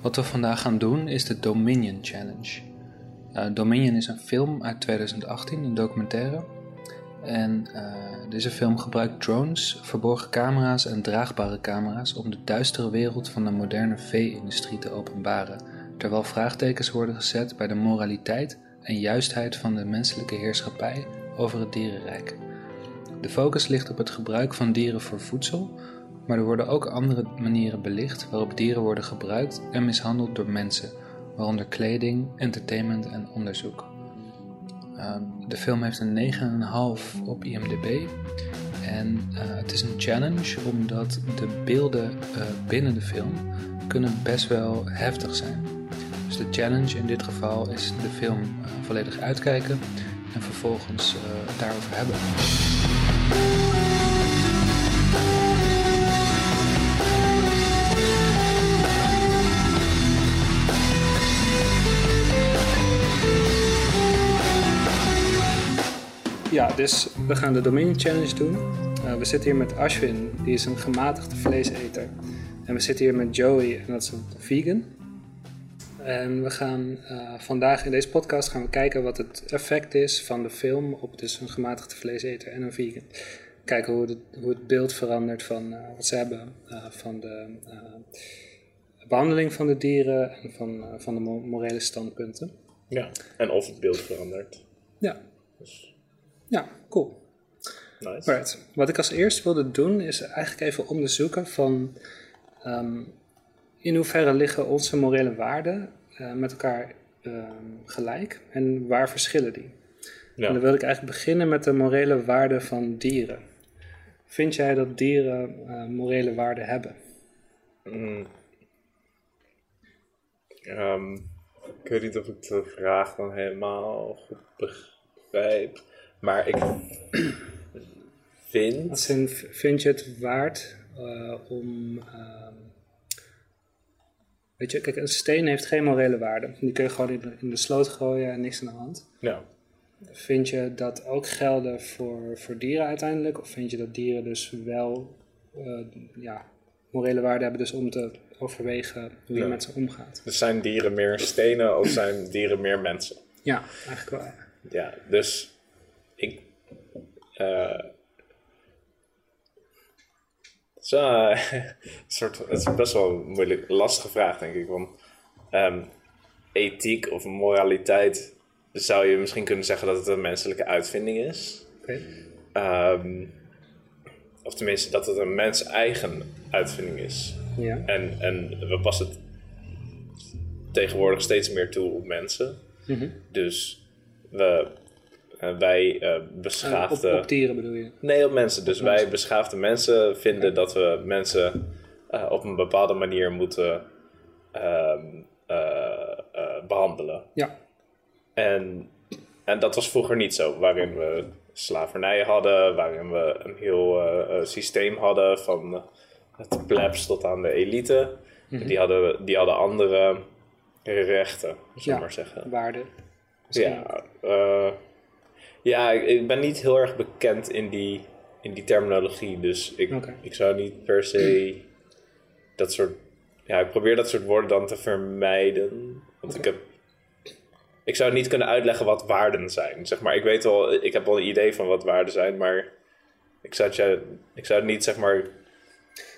Wat we vandaag gaan doen is de Dominion Challenge. Uh, Dominion is een film uit 2018, een documentaire. En uh, deze film gebruikt drones, verborgen camera's en draagbare camera's om de duistere wereld van de moderne vee-industrie te openbaren, terwijl vraagtekens worden gezet bij de moraliteit en juistheid van de menselijke heerschappij over het dierenrijk. De focus ligt op het gebruik van dieren voor voedsel, maar er worden ook andere manieren belicht waarop dieren worden gebruikt en mishandeld door mensen, waaronder kleding, entertainment en onderzoek. Uh, de film heeft een 9,5 op IMDb. En uh, het is een challenge omdat de beelden uh, binnen de film kunnen best wel heftig zijn. Dus de challenge in dit geval is de film uh, volledig uitkijken en vervolgens daarover hebben. Ja, dus we gaan de Dominion Challenge doen. Uh, we zitten hier met Ashwin, die is een gematigde vleeseter. En we zitten hier met Joey, en dat is een vegan. En we gaan uh, vandaag in deze podcast gaan we kijken wat het effect is van de film op dus een gematigde vleeseter en een vegan. Kijken hoe, de, hoe het beeld verandert van uh, wat ze hebben, van de behandeling van de dieren en van, van de morele standpunten. Ja, en of het beeld verandert. Ja. Dus ja, cool. Nice. Right. Wat ik als eerst wilde doen is eigenlijk even onderzoeken van um, in hoeverre liggen onze morele waarden uh, met elkaar um, gelijk en waar verschillen die? Ja. En dan wil ik eigenlijk beginnen met de morele waarden van dieren. Vind jij dat dieren uh, morele waarden hebben? Mm. Um, ik weet niet of ik de vraag dan helemaal goed begrijp. Maar ik vind. Als in, vind je het waard uh, om. Uh, weet je, kijk, een steen heeft geen morele waarde. Die kun je gewoon in de, in de sloot gooien en niks aan de hand. Ja. Vind je dat ook gelden voor, voor dieren uiteindelijk? Of vind je dat dieren dus wel uh, ja, morele waarde hebben, dus om te overwegen hoe je ja. met ze omgaat? Dus zijn dieren meer stenen of zijn dieren meer mensen? Ja, eigenlijk wel. Ja, dus. Uh, het, is, uh, soort, het is best wel een moeilijk, lastige vraag, denk ik. Want um, ethiek of moraliteit zou je misschien kunnen zeggen dat het een menselijke uitvinding is. Okay. Um, of tenminste, dat het een mens-eigen uitvinding is. Ja. En, en we passen het tegenwoordig steeds meer toe op mensen. Mm -hmm. Dus we uh, wij uh, beschaafde... Op, op, dieren bedoel je? Nee, op mensen. Dus wij beschaafde mensen vinden okay. dat we mensen uh, op een bepaalde manier moeten ehm, behandelen. Ja. En, en dat was vroeger niet zo. Waarin we slavernij hadden, waarin we een heel systeem hadden van de plebs tot aan de elite. Mm -hmm. die, hadden, die hadden andere rechten, zullen ja, maar zeggen. waarden. Ja, uh, ja, ik, ben niet heel erg bekend in die, in die terminologie. Dus ik, okay. ik zou niet per se dat soort... Ja, ik probeer dat soort woorden dan te vermijden. Want okay. ik heb... Ik zou niet kunnen uitleggen wat waarden zijn. Zeg maar, ik weet wel, ik heb wel een idee van wat waarden zijn, maar ik zou het, ik zou het niet, zeg maar...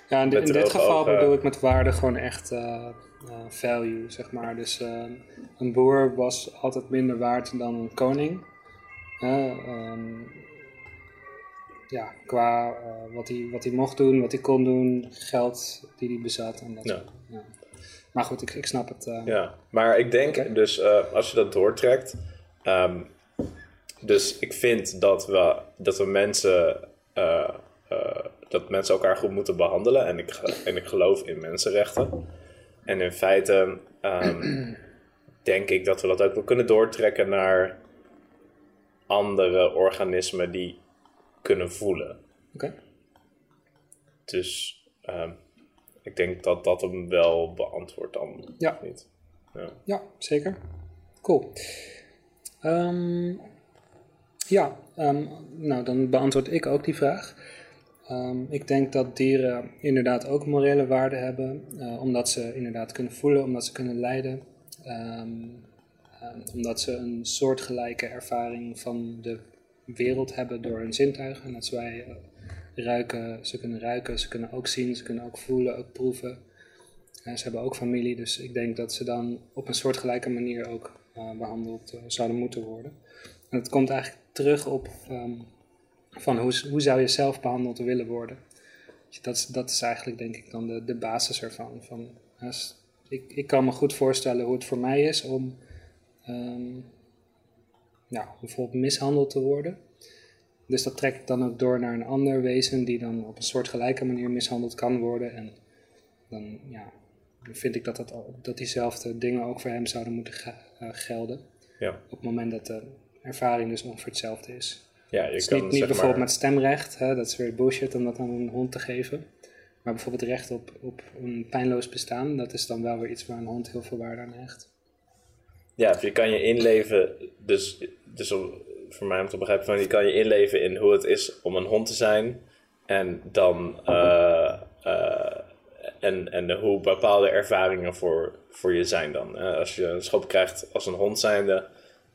Ja, in, in dit geval ogen... bedoel ik met waarde gewoon echt uh, uh, value, zeg maar. Dus uh, een boer was altijd minder waard dan een koning. Um, ja, qua uh, wat, hij, wat hij mocht doen, wat hij kon doen, geld die hij bezat. En dat ja. ja. Maar goed, ik, ik snap het. Uh, ja, maar ik denk okay. dus uh, als je dat doortrekt. Um, dus ik vind dat we, dat we mensen. dat mensen elkaar goed moeten behandelen. En ik, en ik geloof in mensenrechten. En in feite um, denk ik dat we dat ook wel kunnen doortrekken naar andere organismen die kunnen voelen. Oké. Okay. Dus um, ik denk dat dat hem wel beantwoordt dan. Ja. Niet. Ja. ja, zeker. Cool. Um, ja, um, nou dan beantwoord ik ook die vraag. Ehm, ik denk dat dieren inderdaad ook morele waarde hebben, eh, omdat ze inderdaad kunnen voelen, omdat ze kunnen lijden, ehm, ehm, omdat ze een soortgelijke ervaring van de wereld hebben door hun zintuigen. Net zoals wij eh, ruiken, ze kunnen ruiken, ze kunnen ook zien, ze kunnen ook voelen, ook proeven. En ze hebben ook familie, dus ik denk dat ze dan op een soortgelijke manier ook eh, behandeld zouden moeten worden. En het komt eigenlijk terug op van hoe, hoe zou je zelf behandeld willen worden. Dat, dat is eigenlijk denk ik dan de, de basis ervan. Van, ik, ik kan me goed voorstellen hoe het voor mij is om um, nou, bijvoorbeeld mishandeld te worden. Dus dat trek ik dan ook door naar een ander wezen die dan op een soortgelijke manier mishandeld kan worden. En dan, ja, vind ik dat, dat, dat diezelfde dingen ook voor hem zouden moeten eh, gelden. Ja. Op het moment dat de ervaring dus ongeveer hetzelfde is. Ja, je dus kan, niet, niet bijvoorbeeld maar- met stemrecht, hè, dat is weer bullshit om dat aan een hond te geven. Maar bijvoorbeeld recht op, op een pijnloos bestaan, dat is dan wel weer iets waar een hond heel veel waarde aan hecht. Ja, dus je kan je inleven, dus, dus om, voor mij om te begrijpen, van, je kan je inleven in hoe het is om een hond te zijn. En dan eh, eh, en, en hoe bepaalde ervaringen voor, voor je zijn dan. Eh, als je een schop krijgt als een hond zijnde,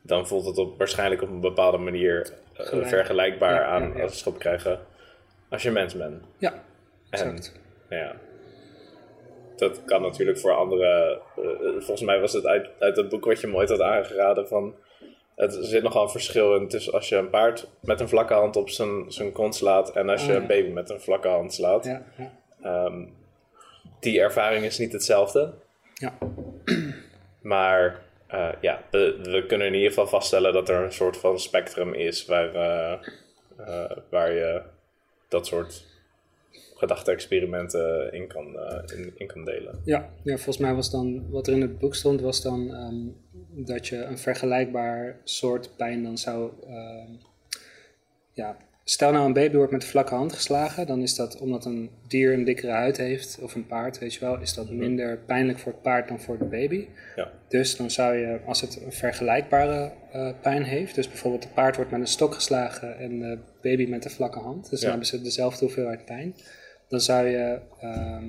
dan voelt het op, waarschijnlijk op een bepaalde manier Gelijk. vergelijkbaar Ja, aan ja, ja. als een schop krijgen als je mens bent. Ja, En ja, dat kan natuurlijk voor andere. eh, volgens mij was het uit, uit het boek wat je me ooit had aangeraden van. Het er zit nogal een verschil in tussen als je een paard met een vlakke hand op zijn, zijn kont slaat en als je Ah, een baby met een vlakke hand slaat. Ja, ja. Ehm, die ervaring is niet hetzelfde. Ja. Maar eh, ja, we, we kunnen in ieder geval vaststellen dat er een soort van spectrum is waar, eh, eh, waar je dat soort gedachte-experimenten in kan, eh, in, in kan delen. Ja, ja, volgens mij was dan, wat er in het boek stond, was dan ehm, dat je een vergelijkbaar soort pijn dan zou, ehm, ja, stel nou een baby wordt met een vlakke hand geslagen, dan is dat omdat een dier een dikkere huid heeft, of een paard, weet je wel, is dat minder pijnlijk voor het paard dan voor de baby. Ja. Dus dan zou je, als het een vergelijkbare eh, pijn heeft, dus bijvoorbeeld het paard wordt met een stok geslagen en de baby met een vlakke hand, dus dan hebben ze dezelfde hoeveelheid pijn, dan zou je, ehm,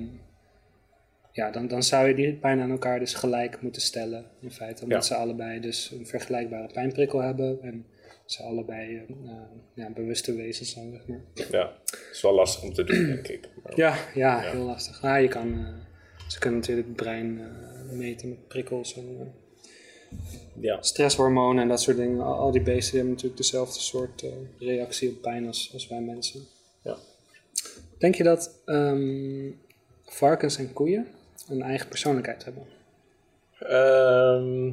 ja, dan, dan zou je die pijn aan elkaar dus gelijk moeten stellen, in feite, omdat Ja. ze allebei dus een vergelijkbare pijnprikkel hebben en ze allebei eh, eh, ja, bewuste wezens zijn, zeg maar. Ja, het is wel lastig om te doen, denk ik. Maar- Ja, ja, Ja. heel lastig. Ah, je kan, eh, ze kunnen natuurlijk het brein eh, meten met prikkels en eh, ja. stresshormonen en dat soort dingen. Al, al die beesten hebben natuurlijk dezelfde soort reactie op pijn als, als wij mensen. Denk je dat ehm, varkens en koeien een eigen persoonlijkheid hebben? Ehm,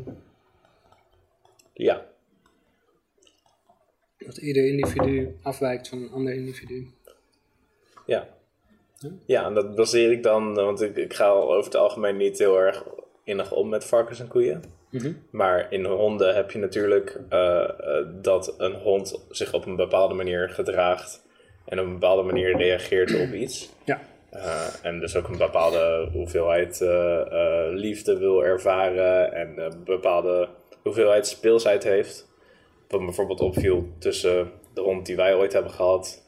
ja. Dat ieder individu afwijkt van een ander individu? Ja. Ja, en dat baseer ik dan, want ik, ik ga al over het algemeen niet heel erg innig om met varkens en koeien. Mhm. Maar in honden heb je natuurlijk eh, eh, dat een hond zich op een bepaalde manier gedraagt en op een bepaalde manier reageert op iets. Ja, Eh, en dus ook een bepaalde hoeveelheid eh, eh, liefde wil ervaren en een bepaalde hoeveelheid speelsheid heeft. Wat me bijvoorbeeld opviel tussen de hond die wij ooit hebben gehad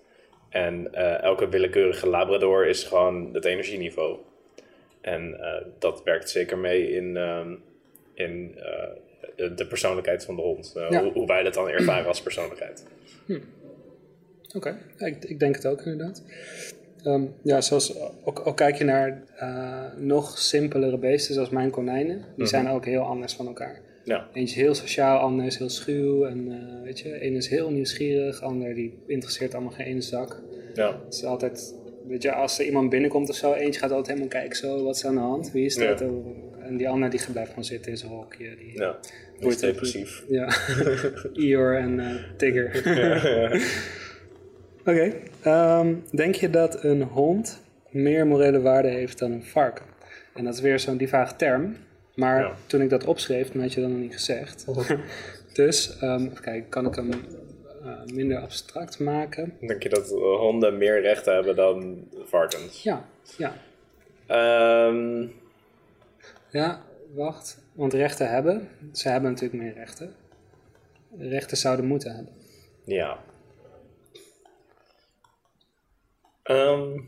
en elke willekeurige labrador is gewoon het energieniveau. En dat werkt zeker mee in, ehm, in de- persoonlijkheid van de hond. Ja. hoe, hoe wij dat dan ervaren als persoonlijkheid. Oké. Ja, ik, ik denk het ook inderdaad. Ehm, ja, zoals ook, ook kijk je naar eh, nog simpelere beesten, zoals mijn konijnen. Die zijn ook heel anders van elkaar. Ja, Eentje is heel sociaal, ander is heel schuw. En eh, weet je, een is heel nieuwsgierig, ander die interesseert allemaal geen ene zak. ja, Het is altijd, weet je, als er iemand binnenkomt of zo, eentje gaat altijd helemaal kijken, zo, wat is aan de hand? Wie is dat? Ja. En die ander die blijft gewoon zitten in zijn hokje. Die, ja. Die Wordt depressief. Ja, Eeyore en eh, Tigger. Oké, ehm, denk je dat een hond meer morele waarde heeft dan een varken? En dat is weer zo'n die term. Maar Ja. toen ik dat opschreef, toen had je dat nog niet gezegd. dus, ehm even kijken, kan ik hem eh, minder abstract maken? Denk je dat eh, honden meer rechten hebben dan varkens? Ja, ja. Ehm, Ja, wacht. Want rechten hebben, ze hebben natuurlijk meer rechten. Rechten zouden moeten hebben. ja. Ehm.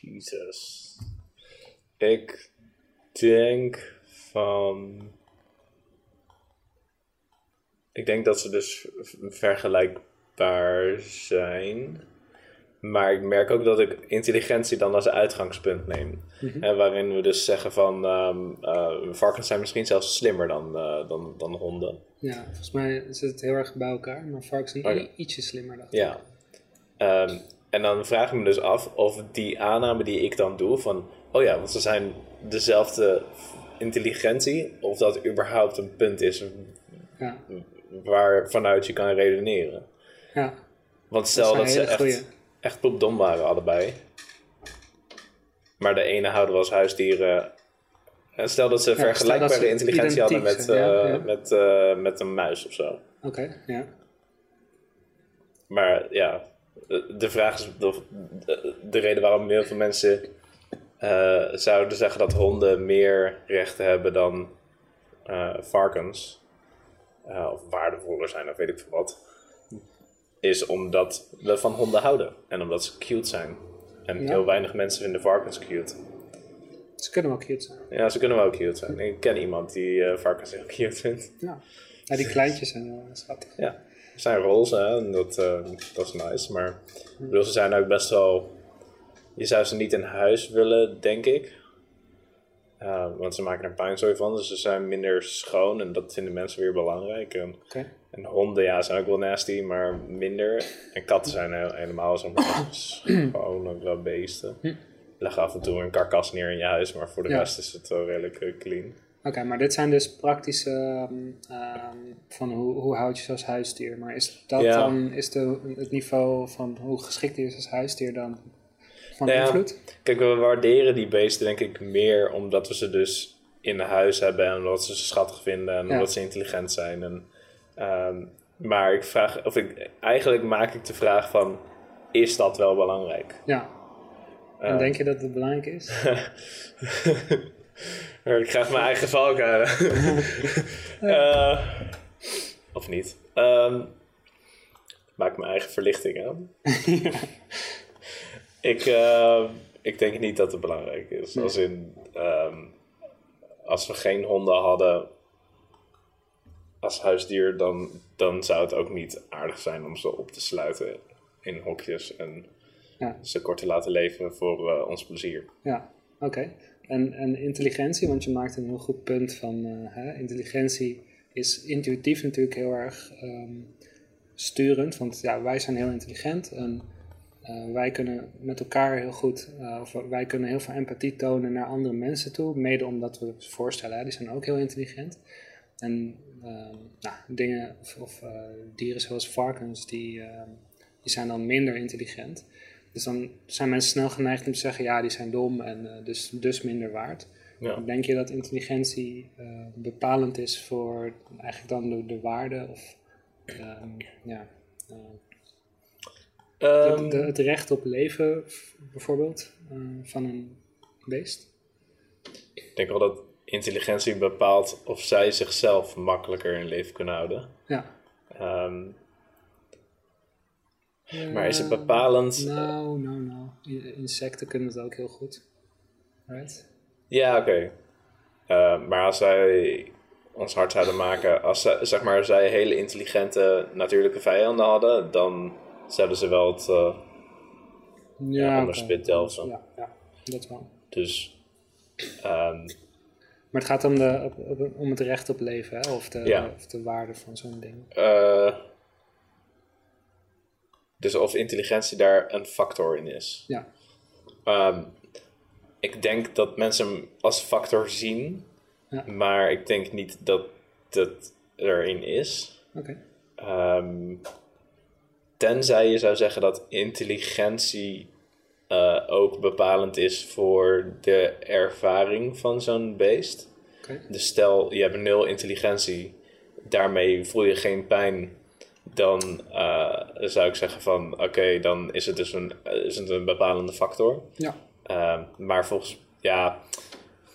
Jesus. Ik denk van. Ik denk dat ze dus vergelijkbaar zijn. Maar ik merk ook dat ik intelligentie dan als uitgangspunt neem. Hè, waarin we dus zeggen van ehm, eh, varkens zijn misschien zelfs slimmer dan, eh, dan, dan honden. Ja, volgens mij zit het heel erg bij elkaar, maar varkens zijn ietsje slimmer. Ik. Ja. Ehm, en dan vraag ik me dus af of die aanname die ik dan doe van... Oh ja, want ze zijn dezelfde intelligentie. Of dat überhaupt een punt is Ja, waar vanuit je kan redeneren. ja. Want stel dat, ze echt, goeie. echt poepdom waren allebei. Maar de ene houden we als huisdieren... En stel dat ze dat vergelijkbare ze intelligentie hadden met, ja, eh, ja. met, eh, met een muis of zo. Oké, ja. Maar ja, de vraag is of de, de reden waarom heel veel mensen eh, zouden zeggen dat honden meer rechten hebben dan eh, varkens, eh, of waardevoller zijn, of weet ik veel wat, is omdat we van honden houden en omdat ze cute zijn. En Ja. heel weinig mensen vinden varkens cute. Ze kunnen wel cute zijn. Ja, ze kunnen wel cute zijn. Ik ken iemand die eh, varkens heel cute vindt. Ja. ja, die kleintjes zijn wel schattig. Ja, ze zijn roze hè, en dat, eh, dat is nice. Maar bedoel, ze zijn ook best wel. Je zou ze niet in huis willen, denk ik. Uh, want ze maken er puinzooi van, dus ze zijn minder schoon en dat vinden mensen weer belangrijk. Oké. En honden, ja, zijn ook wel nasty, maar minder. En katten zijn helemaal zo gewoon ook wel beesten. Leg af en toe een karkas neer in je huis, maar voor de Ja. rest is het wel redelijk eh, clean. Oké, maar dit zijn dus praktische ehm, ehm, van hoe, hoe houd je ze als huisdier. Maar is dat Ja. dan, is de, het niveau van hoe geschikt is als huisdier dan van Nou ja, invloed? Kijk, we waarderen die beesten denk ik meer omdat we ze dus in huis hebben en omdat we ze schattig vinden en Ja. omdat ze intelligent zijn. En, ehm, maar ik vraag, of ik, eigenlijk maak ik de vraag van, is dat wel belangrijk? Ja. En Eh. denk je dat het belangrijk is? ik krijg mijn eigen valkuilen. Eh, of niet. Ehm, maak mijn eigen verlichting aan. ik, eh, ik denk niet dat het belangrijk is. Als in, ehm, als we geen honden hadden als huisdier, dan, dan zou het ook niet aardig zijn om ze op te sluiten in hokjes en Ja. ze kort te laten leven voor eh, ons plezier. Ja, oké. En, en intelligentie, want je maakt een heel goed punt van eh, hè, intelligentie is intuïtief natuurlijk heel erg ehm, sturend. Want ja, wij zijn heel intelligent en eh, wij kunnen met elkaar heel goed, of wij kunnen heel veel empathie tonen naar andere mensen toe. Mede omdat we voorstellen, hè, die zijn ook heel intelligent. En nou, dingen of, of eh, dieren zoals varkens, die, ehm, die zijn dan minder intelligent. Dus dan zijn mensen snel geneigd om te zeggen, ja, die zijn dom en eh, dus, dus minder waard. Ja. Denk je dat intelligentie eh, bepalend is voor eigenlijk dan de, de waarde of ehm, ja, Ehm, het, de- het recht op leven bijvoorbeeld van een beest? Ik denk wel dat intelligentie bepaalt of zij zichzelf makkelijker in leven kunnen houden. Ja. Ehm, maar is het Eh, bepalend? Nou, nou, nou. Insecten kunnen het ook heel goed. Right? Ja, oké. Eh, maar als zij ons hard zouden maken, als zij, zeg maar, zij hele intelligente natuurlijke vijanden hadden, dan zouden ze wel het. eh, Ja, anders oké. spit delven. Ja, ja, dat wel. dus. ehm, Maar het gaat om, de, op- op- om het recht op leven, hè? Of, de, Ja. of de waarde van zo'n ding. eh, dus of intelligentie daar een factor in is. Ja, Ehm, ik denk dat mensen hem als factor zien, Ja. maar ik denk niet dat het erin is. oké. Ehm, tenzij je zou zeggen dat intelligentie eh, ook bepalend is voor de ervaring van zo'n beest. Oké. Dus stel je hebt nul intelligentie, daarmee voel je geen pijn. Dan eh, zou ik zeggen van oké, dan is het dus een, is het een bepalende factor. Ja, Ehm, maar volgens, ja,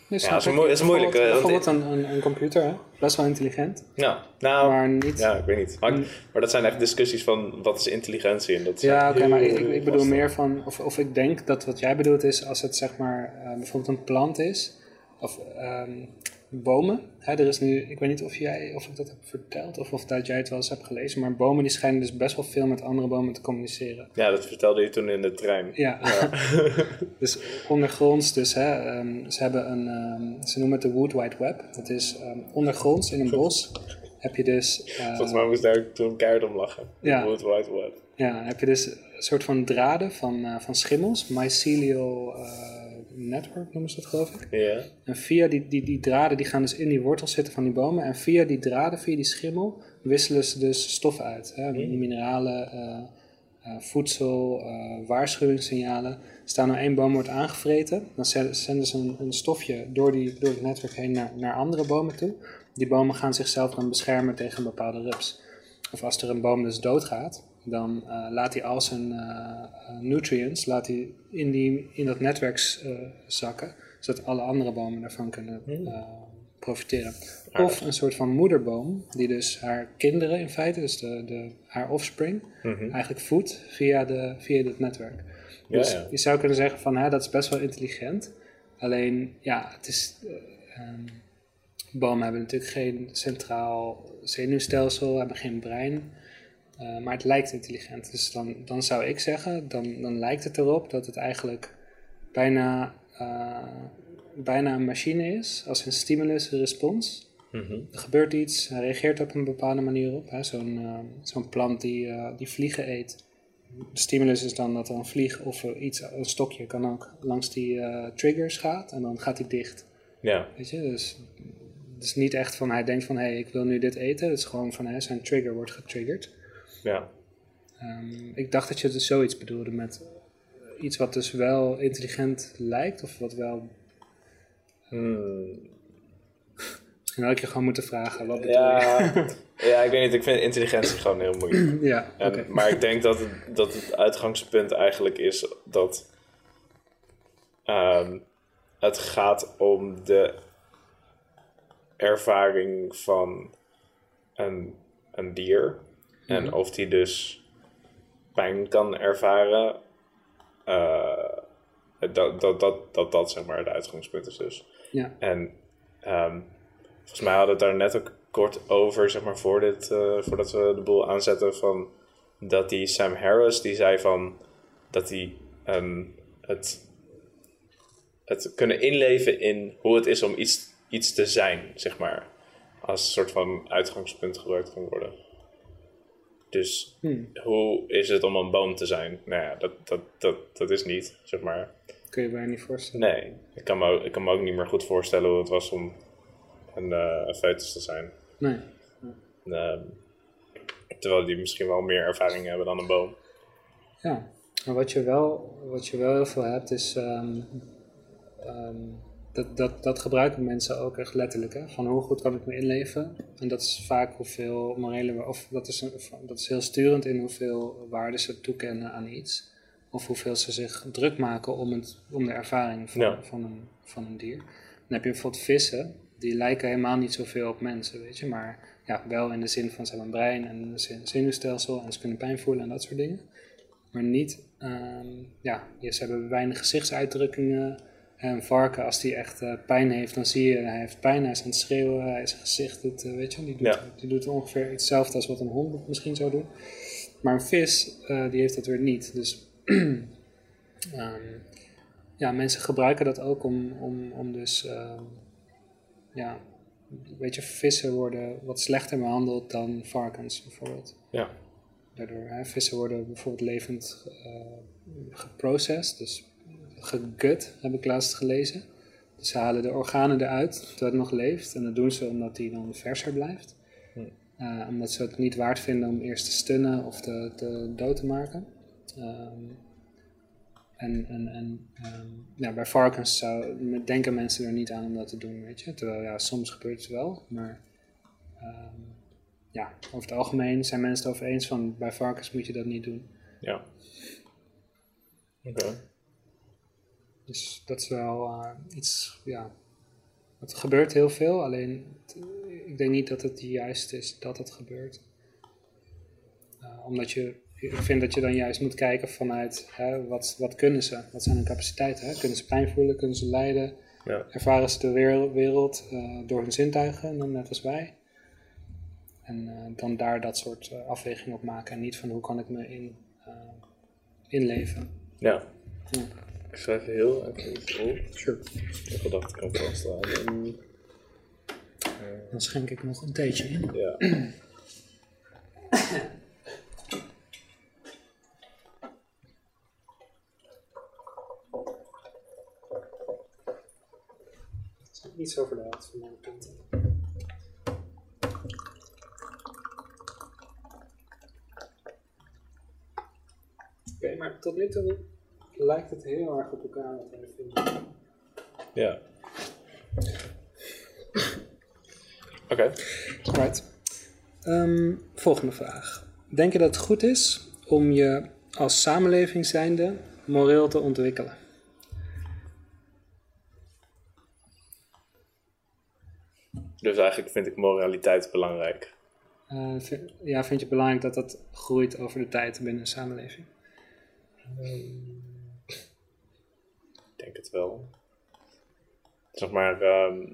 Dus Ja, dat is dat is moeilijk, Bijvoorbeeld een, een, een computer, hè? best wel intelligent, Ja, nou, maar niet... ja, ik weet niet. Maar, maar dat zijn echt discussies van wat is intelligentie? En dat Ja, oké, maar ik, bedoel meer van, of, of ik denk dat wat jij bedoelt is als het zeg maar eh, bijvoorbeeld een plant is, of ehm, bomen. Hè, er is nu, ik weet niet of, jij, of ik dat heb verteld of of dat jij het wel eens hebt gelezen, maar bomen die schijnen dus best wel veel met andere bomen te communiceren. Ja, dat vertelde je toen in de trein. Ja, dus ondergronds, dus hè, ehm, ze hebben een, ehm, ze noemen het de Wood Wide Web. Dat is ehm, ondergronds in een bos heb je dus... eh, Volgens mij moest daar toen keihard om lachen. Ja. Wood Wide Web. Ja, heb je dus een soort van draden van, eh, van schimmels, mycelial eh, network noemen ze dat geloof ik. Ja. En via die, die, die draden, die gaan dus in die wortels zitten van die bomen. En via die draden, via die schimmel, wisselen ze dus stoffen uit. Hè? Mineralen, eh, eh, voedsel, eh, waarschuwingssignalen. Staan nou één boom wordt aangevreten, dan zenden zenden ze een, een stofje door, die, door het netwerk heen naar, naar andere bomen toe. Die bomen gaan zichzelf dan beschermen tegen een bepaalde rups. Of als er een boom dus doodgaat, dan eh, laat hij al zijn eh, eh, nutrients laat hij in, die, in dat netwerk zakken, zodat alle andere bomen daarvan kunnen eh, profiteren. Of een soort van moederboom, die dus haar kinderen in feite, dus de, de, haar offspring, eigenlijk voedt via, de, via dit netwerk. Dus ja. je zou kunnen zeggen van, hè, dat is best wel intelligent. Alleen, ja, het is... eh, ehm, bomen hebben natuurlijk geen centraal zenuwstelsel, hebben geen brein. Eh, maar het lijkt intelligent. Dus dan, dan zou ik zeggen, dan, dan lijkt het erop dat het eigenlijk bijna, eh, bijna een machine is, als een stimulus-respons. Mhm. Er gebeurt iets, hij reageert op een bepaalde manier op. hè. Zo'n eh, zo'n plant die, die vliegen eet. De stimulus is dan dat er een vlieg of iets, een stokje kan ook langs die triggers gaat en dan gaat hij dicht. Ja. Weet je, dus het is niet echt van hij denkt van hé, hey, ik wil nu dit eten. Het is gewoon van hè, zijn trigger wordt getriggerd. Ja. Ehm, ik dacht dat je dus zoiets bedoelde met eh, iets wat dus wel intelligent lijkt of wat wel... Hmm. Misschien had ik je gewoon moeten vragen, wat bedoel je? Ja, ja, ik weet niet. Ik vind intelligentie gewoon heel moeilijk. ja, En- oké. Maar ik denk dat het, dat het uitgangspunt eigenlijk is dat ehm, het gaat om de ervaring van een, een dier. En of die dus pijn kan ervaren. eh, dat, dat, dat, dat dat zeg maar het uitgangspunt is dus. Ja, En ehm, volgens mij hadden we het daar net ook kort over, zeg maar, voor dit, eh, voordat we de boel aanzetten, van dat die Sam Harris, die zei van dat hij ehm, het, het kunnen inleven in hoe het is om iets, iets te zijn, zeg maar, als een soort van uitgangspunt gebruikt kan worden. Dus Hmm. hoe is het om een boom te zijn? Nou ja, dat, dat, dat, dat is niet, zeg maar. kun je bijna niet voorstellen. Nee, ik kan, me, ook- ik kan me ook niet meer goed voorstellen hoe het was om een, eh een foetus te zijn. Nee. Ehm, terwijl die misschien wel meer ervaring hebben dan een boom. Ja, maar wat je wel, wat je wel heel veel hebt is, ehm, ehm, dat, dat, dat gebruiken mensen ook echt letterlijk, hè? van hoe goed kan ik me inleven. En dat is vaak hoeveel morele, of dat is, een, dat is heel sturend in hoeveel waarde ze toekennen aan iets. Of hoeveel ze zich druk maken om, het, om de ervaring van, Ja. van, een, van een dier. Dan heb je bijvoorbeeld vissen, die lijken helemaal niet zoveel op mensen, weet je. Maar ja, wel in de zin van ze hebben een brein en een zenuwstelsel en ze kunnen pijn voelen en dat soort dingen. Maar niet, ehm, ja, ze hebben weinig gezichtsuitdrukkingen. Een varken, als die echt eh, pijn heeft, dan zie je, hij heeft pijn, hij is aan het schreeuwen, hij is gezicht, het, eh, weet je, die doet, Ja. die doet ongeveer hetzelfde als wat een hond misschien zou doen. Maar een vis, eh, die heeft dat weer niet. Dus ehm, ja, mensen gebruiken dat ook om, om, om dus, ehm, ja, weet je, vissen worden wat slechter behandeld dan varkens bijvoorbeeld. Ja. Daardoor, hè, vissen worden bijvoorbeeld levend geprocessed, dus gegut, heb ik laatst gelezen. Dus ze halen de organen eruit terwijl het nog leeft. En dat doen ze omdat die dan verser blijft. Eh, omdat ze het niet waard vinden om eerst te stunnen of te, te dood te maken. Ehm, en en, en ehm, ja, bij varkens zou, denken mensen er niet aan om dat te doen, weet je. Terwijl ja, soms gebeurt het wel, maar ehm, ja, over het algemeen zijn mensen het over eens van bij varkens moet je dat niet doen. Ja. Oké. Dus dat is wel eh, iets, ja, Het gebeurt heel veel, alleen het- ik denk niet dat het juist is dat het gebeurt. Eh, omdat je, ik vind dat je dan juist moet kijken vanuit hè, wat, wat kunnen ze, wat zijn hun capaciteiten. Hè? Kunnen ze pijn voelen, kunnen ze lijden, Ja. ervaren ze de wereld, wereld eh, door hun zintuigen, net als wij. En dan daar dat soort eh, afwegingen op maken en niet van hoe kan ik me in, inleven. Ja. Ja. Ik schrijf heel even iets op. Sure. Ik heb gedacht, ik kan vasthouden. Dan schenk ik nog een theetje in. Ja. Iets over de helft van mijn punten. Oké, maar tot nu toe lijkt het heel erg op elkaar wat wij vinden. Ja. Oké. Right. Ehm, volgende vraag. Denk je dat het goed is om je als samenleving zijnde moreel te ontwikkelen? Dus eigenlijk vind ik moraliteit belangrijk. Eh, vind- ja, vind je het belangrijk dat dat groeit over de tijd binnen een samenleving? Ik denk het wel. Zeg maar, ehm,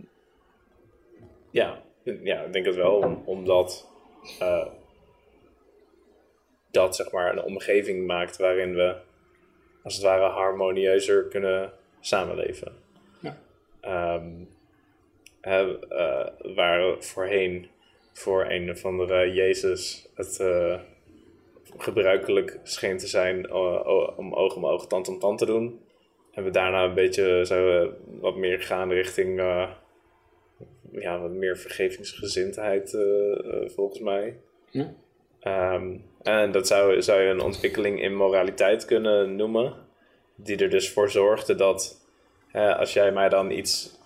ja, ja, ik denk het wel, om- omdat eh, dat zeg maar een omgeving maakt waarin we als het ware harmonieuzer kunnen samenleven. Ja. Ehm, eh, waar voorheen voor een of andere Jezus het eh, gebruikelijk scheen te zijn om oog om oog, tand om tand te doen. En we daarna een beetje zo eh, wat meer gaan richting eh, ja, wat meer vergevingsgezindheid, eh, eh, volgens mij. Ehm, en dat zou, zou je een ontwikkeling in moraliteit kunnen noemen, die er dus voor zorgde dat als jij mij dan iets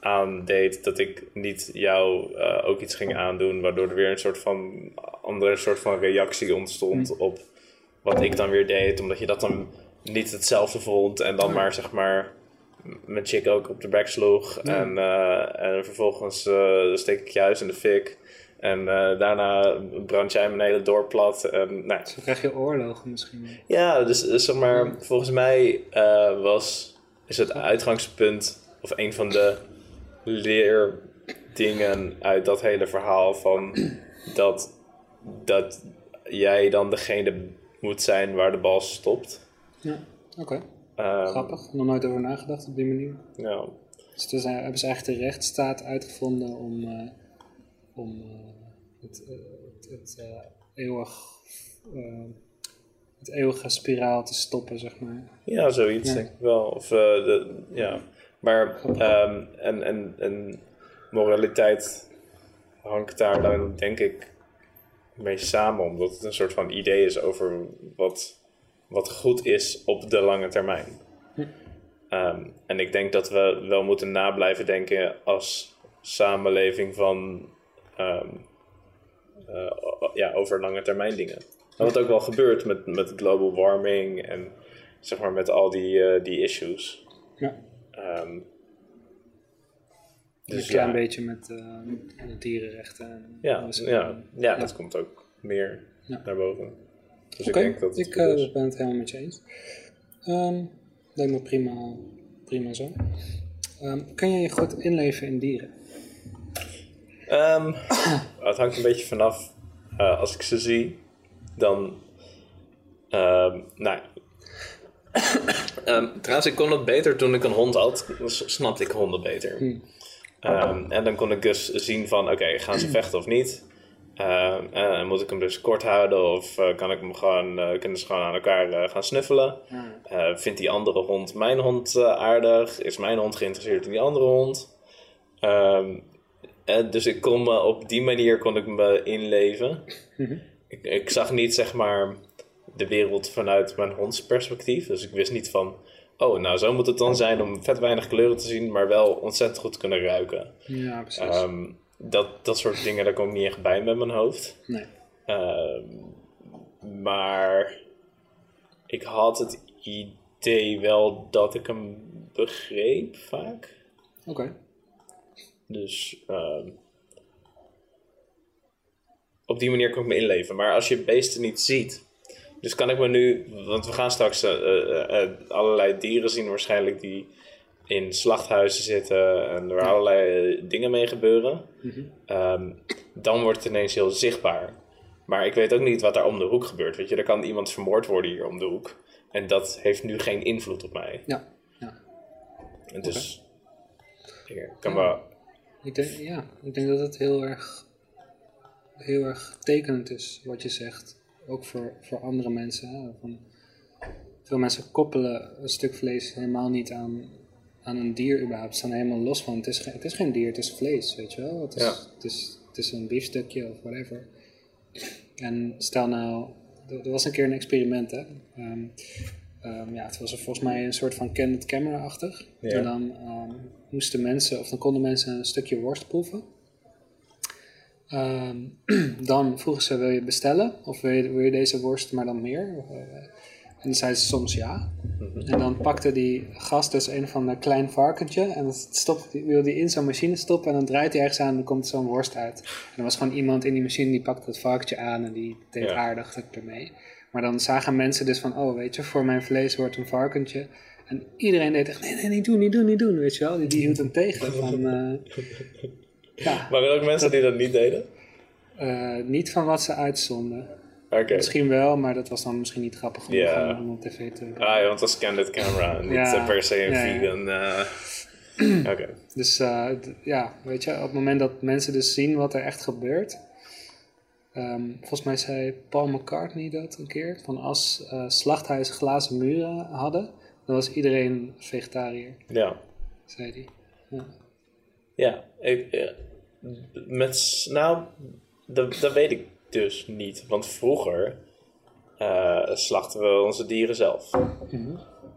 aandeed, dat ik niet jou ook iets ging aandoen, waardoor er weer een soort van andere soort van reactie ontstond op wat ik dan weer deed, omdat je dat dan niet hetzelfde vond en dan maar zeg maar mijn chick ook op de bek sloeg en, eh, en vervolgens eh, steek ik je huis in de fik en eh, daarna brand jij mijn hele dorp plat en nou, Zo krijg je oorlogen misschien. ja, dus, dus zeg maar, volgens mij was, is het uitgangspunt, of een van de leerdingen uit dat hele verhaal van dat, dat jij dan degene moet zijn waar de bal stopt. Ja, oké. Ehm, Grappig. Nog nooit over nagedacht op die manier. ja, Dus toen zijn, hebben ze eigenlijk de rechtsstaat uitgevonden om, eh, om eh, het, eh, het, het eh, eeuwig, het eeuwige spiraal te stoppen, zeg maar. ja zoiets Ja. denk ik wel. Of, de, ja. Maar, ehm, en, en, en moraliteit hangt daar dan denk ik mee samen, omdat het een soort van idee is over wat, wat goed is op de lange termijn. Hm. Ehm, en ik denk dat we wel moeten nablijven denken als samenleving van ehm, eh, ja, over lange termijn dingen. En wat ook wel gebeurt met, met global warming en zeg maar met al die, eh, die issues. Ja, Ehm, een dus klein ja, beetje met eh, dierenrechten. En ja, alles. ja, ja, dat komt ook meer Ja. naar boven. Dus ik denk dat het ik eh, ben het helemaal met je eens. Ehm lijkt me prima, prima zo. Ehm, kun je je goed inleven in dieren? Ehm, het hangt een beetje vanaf. eh, als ik ze zie, dan. nou. Ehm, trouwens, ik kon het beter toen ik een hond had. Dan snapte ik honden beter. Ehm, en dan kon ik dus zien van, oké, gaan ze vechten of niet? Ehm, en moet ik hem dus kort houden of eh, kan ik hem gewoon, eh, kunnen ze gewoon aan elkaar eh, gaan snuffelen? Eh, vindt die andere hond mijn hond eh, aardig? Is mijn hond geïnteresseerd in die andere hond? Ehm, en dus ik kon me op die manier kon ik me inleven. ik, ik zag niet zeg maar de wereld vanuit mijn hondsperspectief. Dus ik wist niet van, oh, nou zo moet het dan zijn om vet weinig kleuren te zien, maar wel ontzettend goed te kunnen ruiken. Ja, precies. Ehm, dat, dat soort dingen, daar kom ik niet echt bij met mijn hoofd. nee. Ehm, maar ik had het idee wel dat ik hem begreep vaak. Oké. Dus ehm, op die manier kan ik me inleven. Maar als je beesten niet ziet. Dus kan ik me nu. Want we gaan straks eh, eh, eh, allerlei dieren zien, waarschijnlijk die in slachthuizen zitten en er allerlei eh, dingen mee gebeuren. Ehm, dan wordt het ineens heel zichtbaar. Maar ik weet ook niet wat daar om de hoek gebeurt. Weet je, er kan iemand vermoord worden hier om de hoek. En dat heeft nu geen invloed op mij. Ja, ja. En dus. Ik kan wel. Ik denk, ja, ik denk dat het heel erg, heel erg tekenend is wat je zegt. Ook voor, voor andere mensen. Hè? Van, veel mensen koppelen een stuk vlees helemaal niet aan, aan een dier überhaupt. Staan helemaal los van. Het is, geen, het is geen dier, het is vlees, weet je wel. Het is, Ja. het is, het is een biefstukje of whatever. En stel nou, er, was een keer een experiment, hè. Ehm, ehm, ja, het was er volgens mij een soort van candid camera-achtig. Ja. En dan ehm, moesten mensen, of dan konden mensen een stukje worst proeven. Dan vroegen ze, wil je bestellen? Of wil je, wil je deze worst, maar dan meer? Of, eh, en dan zeiden ze soms ja. En dan pakte die gast dus een van een klein varkentje. En dan stopt, die, wil die in zo'n machine stoppen. En dan draait hij ergens aan en dan komt zo'n worst uit. En er was gewoon iemand in die machine die pakte dat varkentje aan. En die deed Ja. aardig ermee. Maar dan zagen mensen dus van, oh weet je, voor mijn vlees wordt een varkentje. En iedereen deed echt, nee, nee, niet doen, niet doen, niet doen, weet je wel. Die, die hield hem tegen van, eh, ja, Maar er ook mensen die dat niet deden? eh, niet van wat ze uitzonden. Misschien wel, maar dat was dan misschien niet grappig genoeg om, op tv te... Ah ja, want dat is candid camera. Niet Ja. eh, per se een Ja, ja. vegan. eh. Oké. Dus eh, ja, weet je, op het moment dat mensen dus zien wat er echt gebeurt. ehm, volgens mij zei Paul McCartney dat een keer. Van als eh slachthuizen glazen muren hadden, dan was iedereen vegetariër, Ja. zei hij. Ja. Ja, ik, met, nou, dat, dat weet ik dus niet. Want vroeger eh, slachten we onze dieren zelf.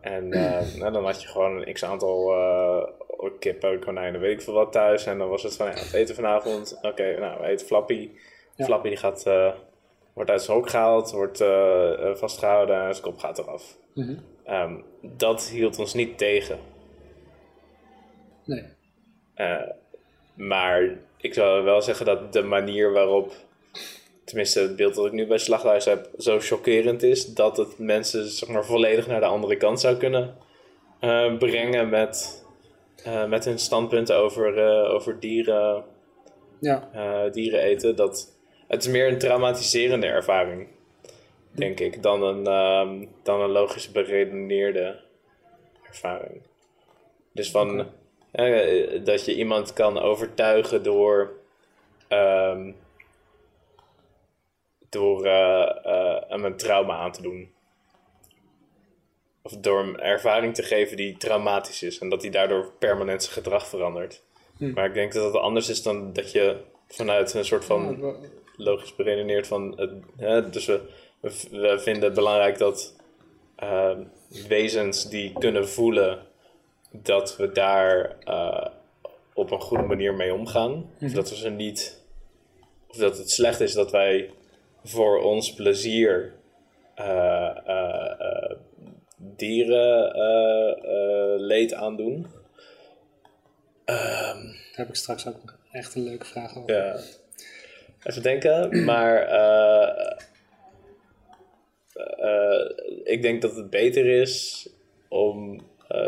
En eh, nou, dan had je gewoon een x-aantal eh, kippen, konijnen, weet ik veel wat thuis. En dan was het van, ja, het eten vanavond. Oké, nou, we eten Flappy. Ja. Flappy die gaat, wordt uit zijn hok gehaald, wordt eh, eh, vastgehouden en zijn kop gaat eraf. Mhm. Ehm, dat hield ons niet tegen. Nee. Maar ik zou wel zeggen dat de manier waarop, tenminste het beeld dat ik nu bij Slachthuis heb, zo chockerend is, dat het mensen zeg maar, volledig naar de andere kant zou kunnen eh, brengen met, eh, met hun standpunten over, eh, over dieren, Ja, dieren eten. Dat, het is meer een traumatiserende ervaring, denk ik, dan een, ehm, dan een logisch beredeneerde ervaring. Dus van dat je iemand kan overtuigen door, ehm, door eh, eh, hem een trauma aan te doen. Of door hem ervaring te geven die traumatisch is en dat hij daardoor permanent zijn gedrag verandert. Hm. Maar ik denk dat het anders is dan dat je vanuit een soort van logisch beredeneerd van het, hè, dus we, we, vinden het belangrijk dat eh, wezens die kunnen voelen dat we daar eh, op een goede manier mee omgaan. Of dat we ze niet, of dat het slecht is dat wij voor ons plezier eh, eh, eh, dieren leed aandoen. Ehm, daar heb ik straks ook echt een leuke vraag over. ja. Even denken, maar ik denk dat het beter is om,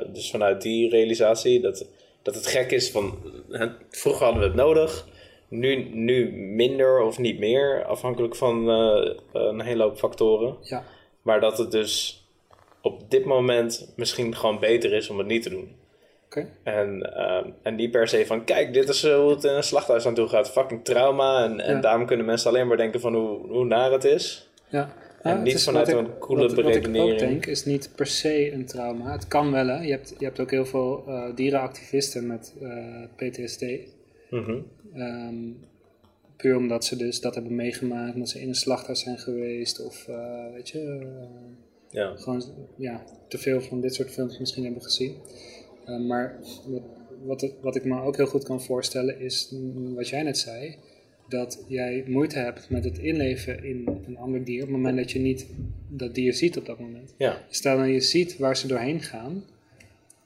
dus vanuit die realisatie, dat, dat het gek is van, hè, vroeger hadden we het nodig, nu, nu minder of niet meer, afhankelijk van eh, een hele hoop factoren. Ja, Maar dat het dus op dit moment misschien gewoon beter is om het niet te doen. oké. En, ehm, en niet per se van, kijk, dit is eh, hoe het in een slachthuis aan toe gaat. Fucking trauma. En, en daarom kunnen mensen alleen maar denken van hoe, hoe naar het is. Ja. En het niet vanuit een coole wat, Wat ik ook denk is niet per se een trauma. Het kan wel, hè. Je hebt, je hebt ook heel veel eh, dierenactivisten met eh, PTSD. Mhm. Ehm, puur omdat ze dus dat hebben meegemaakt, omdat ze in een slachthuis zijn geweest. Of, eh, weet je, eh, Ja. gewoon ja, te veel van dit soort films misschien hebben gezien. Eh, maar wat, wat, ik me ook heel goed kan voorstellen is mm, wat jij net zei. Dat jij moeite hebt met het inleven in een ander dier op het moment dat je niet dat dier ziet op dat moment. Ja. Stel nou je ziet waar ze doorheen gaan.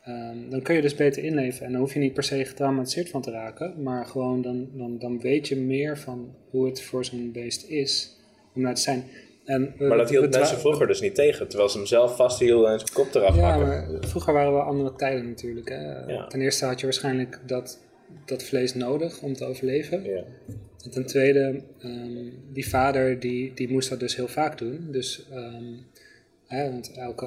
Ehm, dan kun je dus beter inleven en dan hoef je niet per se getraumatiseerd van te raken, maar gewoon dan, dan, dan weet je meer van hoe het voor zo'n beest is om daar te zijn. En, Maar dat hield mensen vroeger dus niet tegen, terwijl ze hem zelf vasthielden en zijn kop eraf Ja, hakken. maar vroeger waren we andere tijden natuurlijk. Hè. Ja. Ten eerste had je waarschijnlijk dat, dat vlees nodig om te overleven. Ja. En ten tweede, ehm, die vader die, die moest dat dus heel vaak doen. Dus, ehm, hè, want elke,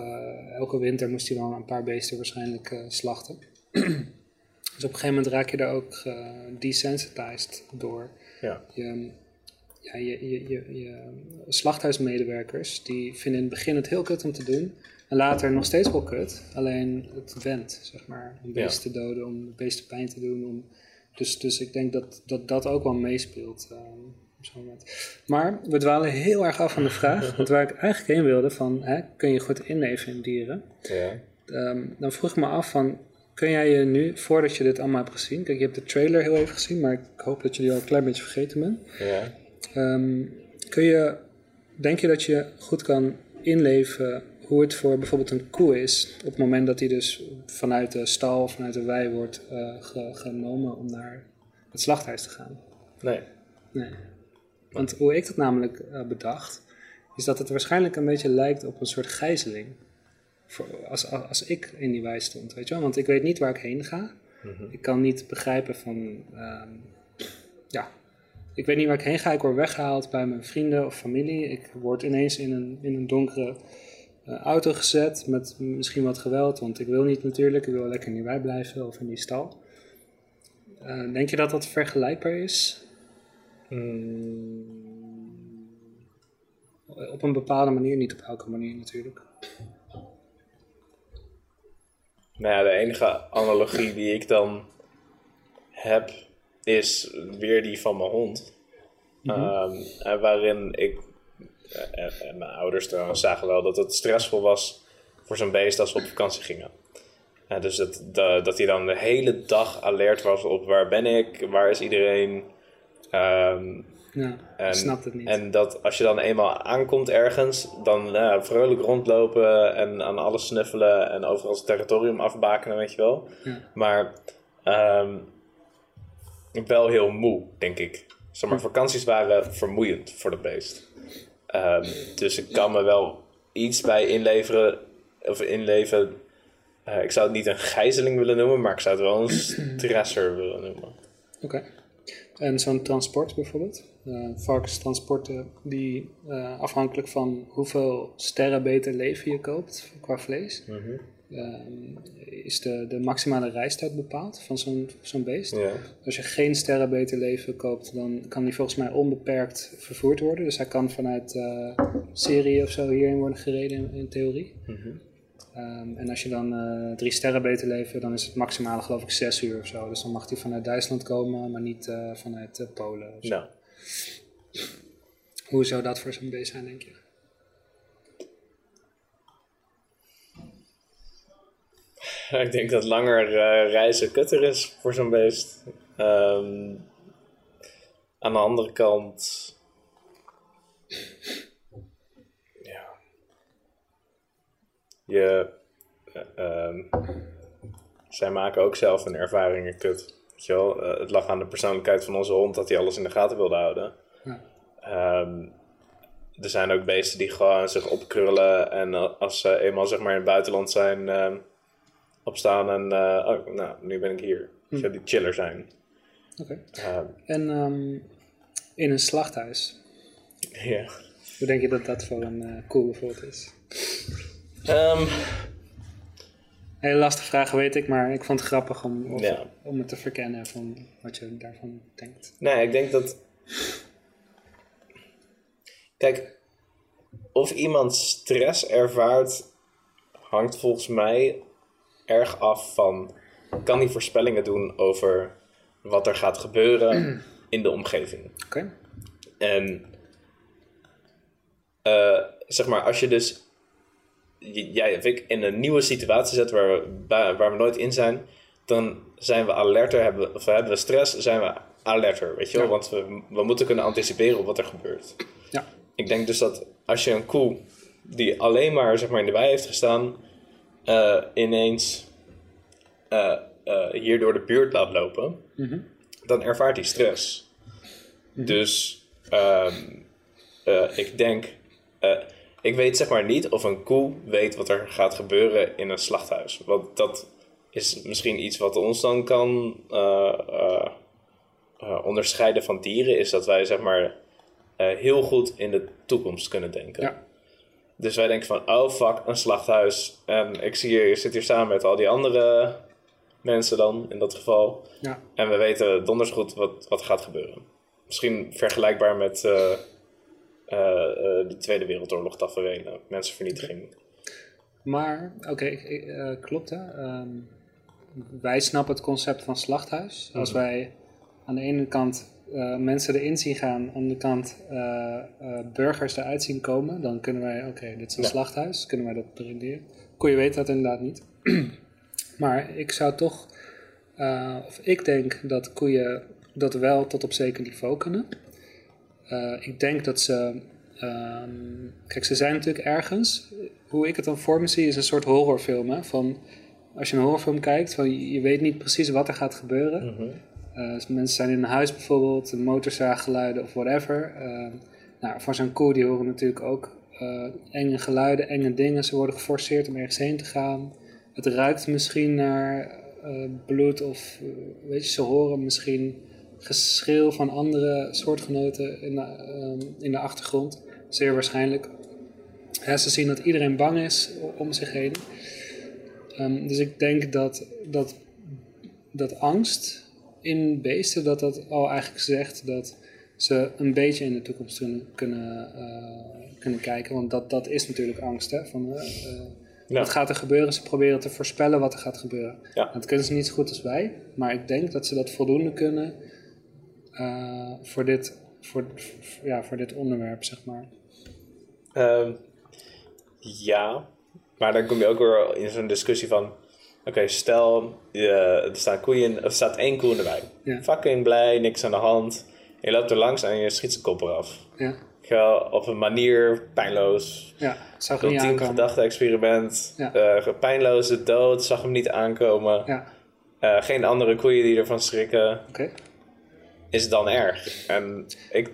elke winter moest hij dan een paar beesten waarschijnlijk eh, slachten. dus op een gegeven moment raak je daar ook eh, desensitized door. Ja. Je, ja, je, je, je, je slachthuismedewerkers die vinden in het begin het heel kut om te doen. En later nog steeds wel kut. Alleen het wendt, zeg maar. Om beesten te doden, om beesten pijn te doen. Om, dus, dus ik denk dat dat, dat ook wel meespeelt. ehm. Maar we dwalen heel erg af van de vraag. want waar ik eigenlijk heen wilde van, hè, kun je goed inleven in dieren? Ja. Ehm, dan vroeg ik me af van, kun jij je nu, voordat je dit allemaal hebt gezien... Kijk, je hebt de trailer heel even gezien, maar ik hoop dat je die al een klein beetje vergeten bent. Ja. Ehm, kun je, denk je dat je goed kan inleven hoe het voor bijvoorbeeld een koe is op het moment dat die dus vanuit de stal of vanuit de wei wordt eh, ge- genomen om naar het slachthuis te gaan? Nee. Nee. Want hoe ik dat namelijk eh, bedacht, is dat het waarschijnlijk een beetje lijkt op een soort gijzeling. Voor, als, als, als ik in die wei stond, weet je wel? Want ik weet niet waar ik heen ga. Ik kan niet begrijpen van, ehm, ja, ik weet niet waar ik heen ga. Ik word weggehaald bij mijn vrienden of familie. Ik word ineens in een, in een donkere eh, auto gezet met misschien wat geweld, want ik wil niet natuurlijk. Ik wil lekker in die wei blijven of in die stal. Eh, denk je dat dat vergelijkbaar is? Op een bepaalde manier, niet op elke manier natuurlijk. Nou ja, de enige analogie die ik dan heb, is weer die van mijn hond. Ehm, en waarin ik eh, en, en mijn ouders trouwens zagen wel dat het stressvol was voor zo'n beest als we op vakantie gingen. Dus dat, dat, dat hij dan de hele dag alert was op waar ben ik, waar is iedereen. Ehm, Ja, en, het niet. En dat als je dan eenmaal aankomt ergens, dan nou, vrolijk rondlopen en aan alles snuffelen en overal zijn territorium afbakenen, weet je wel. Ja. Maar ehm, wel heel moe, denk ik. Zeg maar, vakanties waren vermoeiend voor dat beest. Ehm, dus ik kan me wel iets bij inleveren, of inleven. Eh, ik zou het niet een gijzeling willen noemen, maar ik zou het wel een stresser willen noemen. Oké. En zo'n transport bijvoorbeeld? Eh varkenstransporten die eh, afhankelijk van hoeveel sterren beter leven je koopt qua vlees, ehm, is de, de maximale reistijd bepaald van zo'n zo'n beest. Ja. Als je geen sterren beter leven koopt, dan kan die volgens mij onbeperkt vervoerd worden. Dus hij kan vanuit eh Syrië of zo hierheen worden gereden in, in theorie. Ehm, en als je dan eh, drie sterren beter leven, dan is het maximale geloof ik zes uur of zo. Dus dan mag hij vanuit Duitsland komen, maar niet eh, vanuit eh, Polen. of zo. Nou, Hoe zou dat voor zo'n beest zijn, denk je? ik denk dat langer reizen kutter is voor zo'n beest. Ehm, aan de andere kant. Je. eh, ehm, zij maken ook zelf hun ervaringen kut. Weet je wel? Eh, het lag aan de persoonlijkheid van onze hond dat hij alles in de gaten wilde houden. Ja. Ehm, er zijn ook beesten die gewoon zich opkrullen en eh, als ze eenmaal zeg maar in het buitenland zijn, ehm, opstaan en oh, nou, nu ben ik hier. Je, die chiller zijn. Oké. En in een slachthuis, ja. hoe denk je dat dat voor een eh coole voorbeeld is? Ehm, Hele lastige vraag, weet ik, maar ik vond het grappig om, of- Ja. om het te verkennen van wat je daarvan denkt. nee, ik denk dat. Kijk, of iemand stress ervaart, hangt volgens mij erg af van. Kan hij voorspellingen doen over wat er gaat gebeuren in de omgeving? Oké? En eh, zeg maar, als je dus jij of ik in een nieuwe situatie zet waar we, waar we nooit in zijn, dan zijn we alerter, hebben, of hebben we stress, zijn we alerter, weet je wel? Ja. Want we, we moeten kunnen anticiperen op wat er gebeurt. Ja. Ik denk dus dat als je een koe die alleen maar, zeg maar in de wei heeft gestaan, eh, ineens eh, hier door de buurt laat lopen, dan ervaart hij stress. Dus ehm, eh, ik denk, ik weet zeg maar niet of een koe weet wat er gaat gebeuren in een slachthuis. Want dat is misschien iets wat ons dan kan eh, eh, eh, onderscheiden van dieren, is dat wij zeg maar heel goed in de toekomst kunnen denken. Ja. Dus wij denken van, oh fuck, een slachthuis. En ik zie hier, je zit hier samen met al die andere mensen dan, in dat geval. Ja. En we weten donders goed wat, wat gaat gebeuren. Misschien vergelijkbaar met de Tweede Wereldoorlog tafereelen, mensenvernietiging. Maar, oké, eh, klopt hè. Ehm, wij snappen het concept van slachthuis. Als wij aan de ene kant eh, mensen erin zien gaan, aan de andere kant eh, eh, burgers eruit zien komen, dan kunnen wij, oké, dit is een Ja. slachthuis, kunnen wij dat renderen. Koeien weet dat inderdaad niet. maar ik zou toch, eh, of ik denk dat koeien dat wel tot op zeker niveau kunnen. Eh, ik denk dat ze. ehm, kijk, ze zijn natuurlijk ergens. Hoe ik het dan voor me zie, is een soort horrorfilm. Hè? Van, als je een horrorfilm kijkt, van, je weet niet precies wat er gaat gebeuren. Eh, dus mensen zijn in een huis bijvoorbeeld, motorzaaggeluiden of whatever. Eh, nou, voor zo'n koe, die horen natuurlijk ook enge geluiden, enge dingen. Ze worden geforceerd om ergens heen te gaan. Het ruikt misschien naar bloed of weet je, ze horen misschien geschreeuw van andere soortgenoten in de, ehm, in de achtergrond. Zeer waarschijnlijk. Ja, ze zien dat iedereen bang is om zich heen. Ehm, dus ik denk dat, dat, dat angst in beesten, dat dat al eigenlijk zegt dat ze een beetje in de toekomst kunnen, kunnen, eh, kunnen kijken. Want dat, dat is natuurlijk angst. Hè? Van, eh, eh, Ja. Wat gaat er gebeuren? Ze proberen te voorspellen wat er gaat gebeuren. Ja. Dat kunnen ze niet zo goed als wij. Maar ik denk dat ze dat voldoende kunnen eh, voor, dit, voor, ja, voor dit onderwerp, zeg maar. Ehm, ja, maar dan kom je ook weer in zo'n discussie van... Oké, stel, je, er, staan koeien, er staat één koe in de wei. Ja. Fucking blij, niks aan de hand. Je loopt er langs en je schiet zijn kop eraf. Ja, op een manier, pijnloos. ja zag er niet aankomen. gedachte-experiment. Ja. Eh, pijnloze dood, zag hem niet aankomen. Ja, Eh, geen andere koeien die ervan schrikken. oké. Is het dan erg? En ik...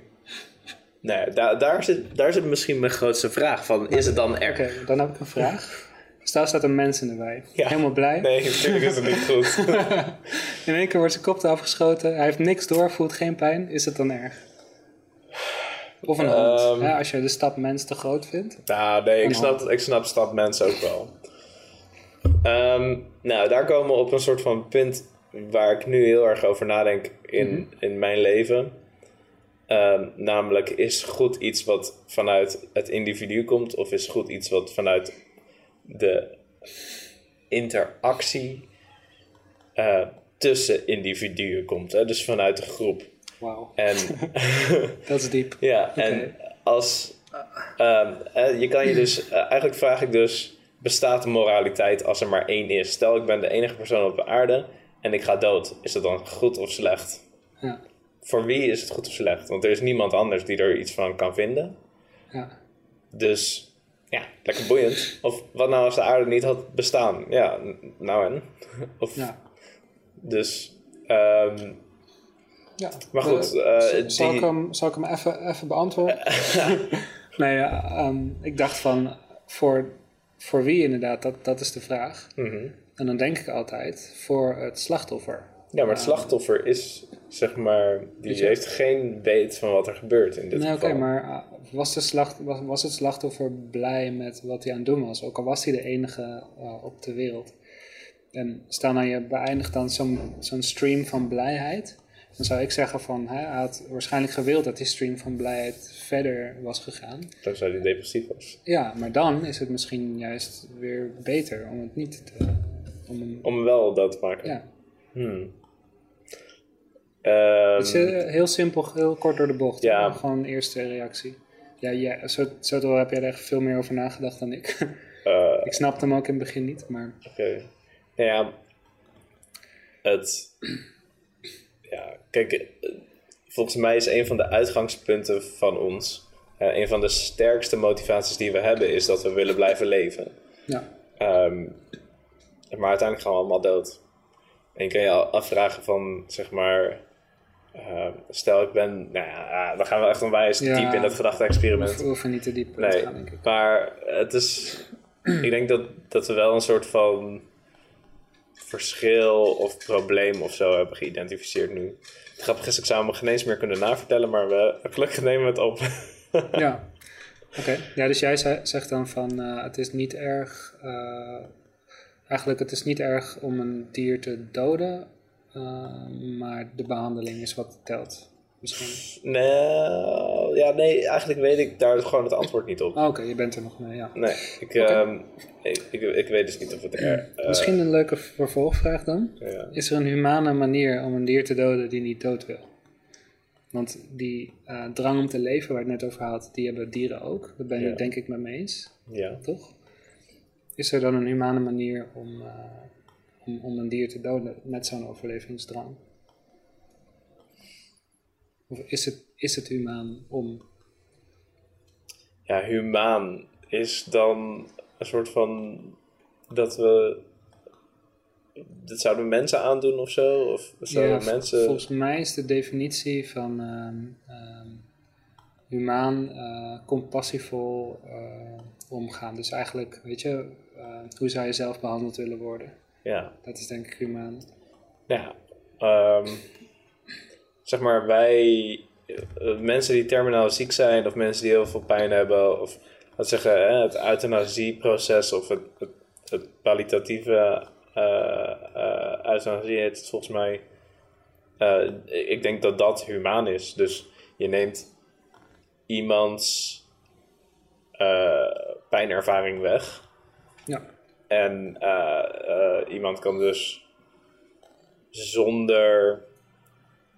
Nee, daar, daar, zit, daar zit misschien mijn grootste vraag van. Is het dan erg? Oké, dan heb ik een vraag. Stel staat een mens in de wei. Ja. Helemaal blij. Nee, natuurlijk is het niet goed. In één keer wordt zijn kop eraf geschoten. Hij heeft niks door, voelt geen pijn. Is het dan erg? Of een hond. Ehm. Ja, als je de stap mens te groot vindt. nou, nee, ik snap, ik snap stad mensen ook wel. Ehm, nou, daar komen we op een soort van punt waar ik nu heel erg over nadenk in, in mijn leven. Ehm, namelijk, is goed iets wat vanuit het individu komt, of is goed iets wat vanuit de interactie eh, tussen individuen komt, hè? dus vanuit de groep. Wauw, En dat is diep. ja, en als ehm, eh, je kan je dus, eh, eigenlijk vraag ik dus, bestaat de moraliteit als er maar één is? Stel, ik ben de enige persoon op de aarde en ik ga dood. Is dat dan goed of slecht? Ja, Voor wie is het goed of slecht? Want er is niemand anders die er iets van kan vinden. ja. Dus ja, lekker boeiend. Of wat nou als de aarde niet had bestaan? Ja, nou en? Of, ja. Dus, ehm, ja. Maar goed, Eh, eh, zal, ik hem, zal ik hem even, even beantwoorden? nee, ehm, ik dacht van, voor, voor wie inderdaad, dat, dat is de vraag. mhm. En dan denk ik altijd, voor het slachtoffer. Ja, maar het slachtoffer is, zeg maar, die je- heeft geen weet van wat er gebeurt in dit Nee, oké, geval. maar uh, was, de slacht, was, was het slachtoffer blij met wat hij aan het doen was? Ook al was hij de enige uh, op de wereld. En stel nou, je beëindigt dan zo'n zo'n stream van blijheid. Dan zou ik zeggen van, hè, hij had waarschijnlijk gewild dat die stream van blijheid verder was gegaan. Tenzij hij depressief was. Ja, maar dan is het misschien juist weer beter om het niet te... Om hem, Om wel dood te maken. ja, Hmm. Het is eh, heel simpel, heel kort door de bocht. Ja. Gewoon een eerste reactie. Ja, ja zo, zo heb jij er echt veel meer over nagedacht dan ik. eh, Ik snapte hem ook in het begin niet, maar Oké. Nou ja, het... Ja, kijk, eh, volgens mij is een van de uitgangspunten van ons... een van de sterkste motivaties die we hebben... is dat we willen blijven leven. ja, Ehm, maar uiteindelijk gaan we allemaal dood. En je kan je al afvragen van, zeg maar... eh, stel ik ben... Nou ja, dan gaan we echt onwijs Ja. diep in dat gedachte-experiment. We hoeven niet te diep Nee, gaan, denk ik. maar het is... ik denk dat, dat we wel een soort van verschil of probleem of zo hebben geïdentificeerd nu. Het grappige is, ik zou me geen eens meer kunnen navertellen, maar we, gelukkig nemen we het op. Ja, oké. Ja, dus jij ze- zegt dan van eh, het is niet erg. eh, eigenlijk, het is niet erg om een dier te doden, eh, maar de behandeling is wat telt. Misschien. nee, ja, nee, eigenlijk weet ik daar gewoon het antwoord niet op. Oh, Oké, je bent er nog mee, ja. Nee, ik, ehm, ik, ik, ik weet dus niet of het er... Misschien een leuke vervolgvraag dan. ja. Is er een humane manier om een dier te doden die niet dood wil? Want die eh, drang om te leven waar ik net over had, die hebben dieren ook. Daar ben je Ja. het denk ik met me eens. ja. toch? Is er dan een humane manier om, eh, om, om een dier te doden met zo'n overlevingsdrang? Of is het, is het humaan om. ja, humaan is dan een soort van dat we dat zouden mensen aandoen of zo? Of zouden Ja, mensen... Volgens mij is de definitie van ehm, ehm, humaan eh, compassievol eh, omgaan. Dus eigenlijk, weet je, eh, hoe zou je zelf behandeld willen worden? Ja, Dat is denk ik humaan. ja. ehm, zeg maar, wij, eh, mensen die terminaal ziek zijn, of mensen die heel veel pijn hebben, of wat zeggen, hè, het euthanasieproces of het, het, het palliatieve eh eh, euthanasie heet het volgens mij. Ik denk dat dat humaan is. Dus je neemt iemands pijnervaring weg. Ja, En eh, eh, iemand kan dus zonder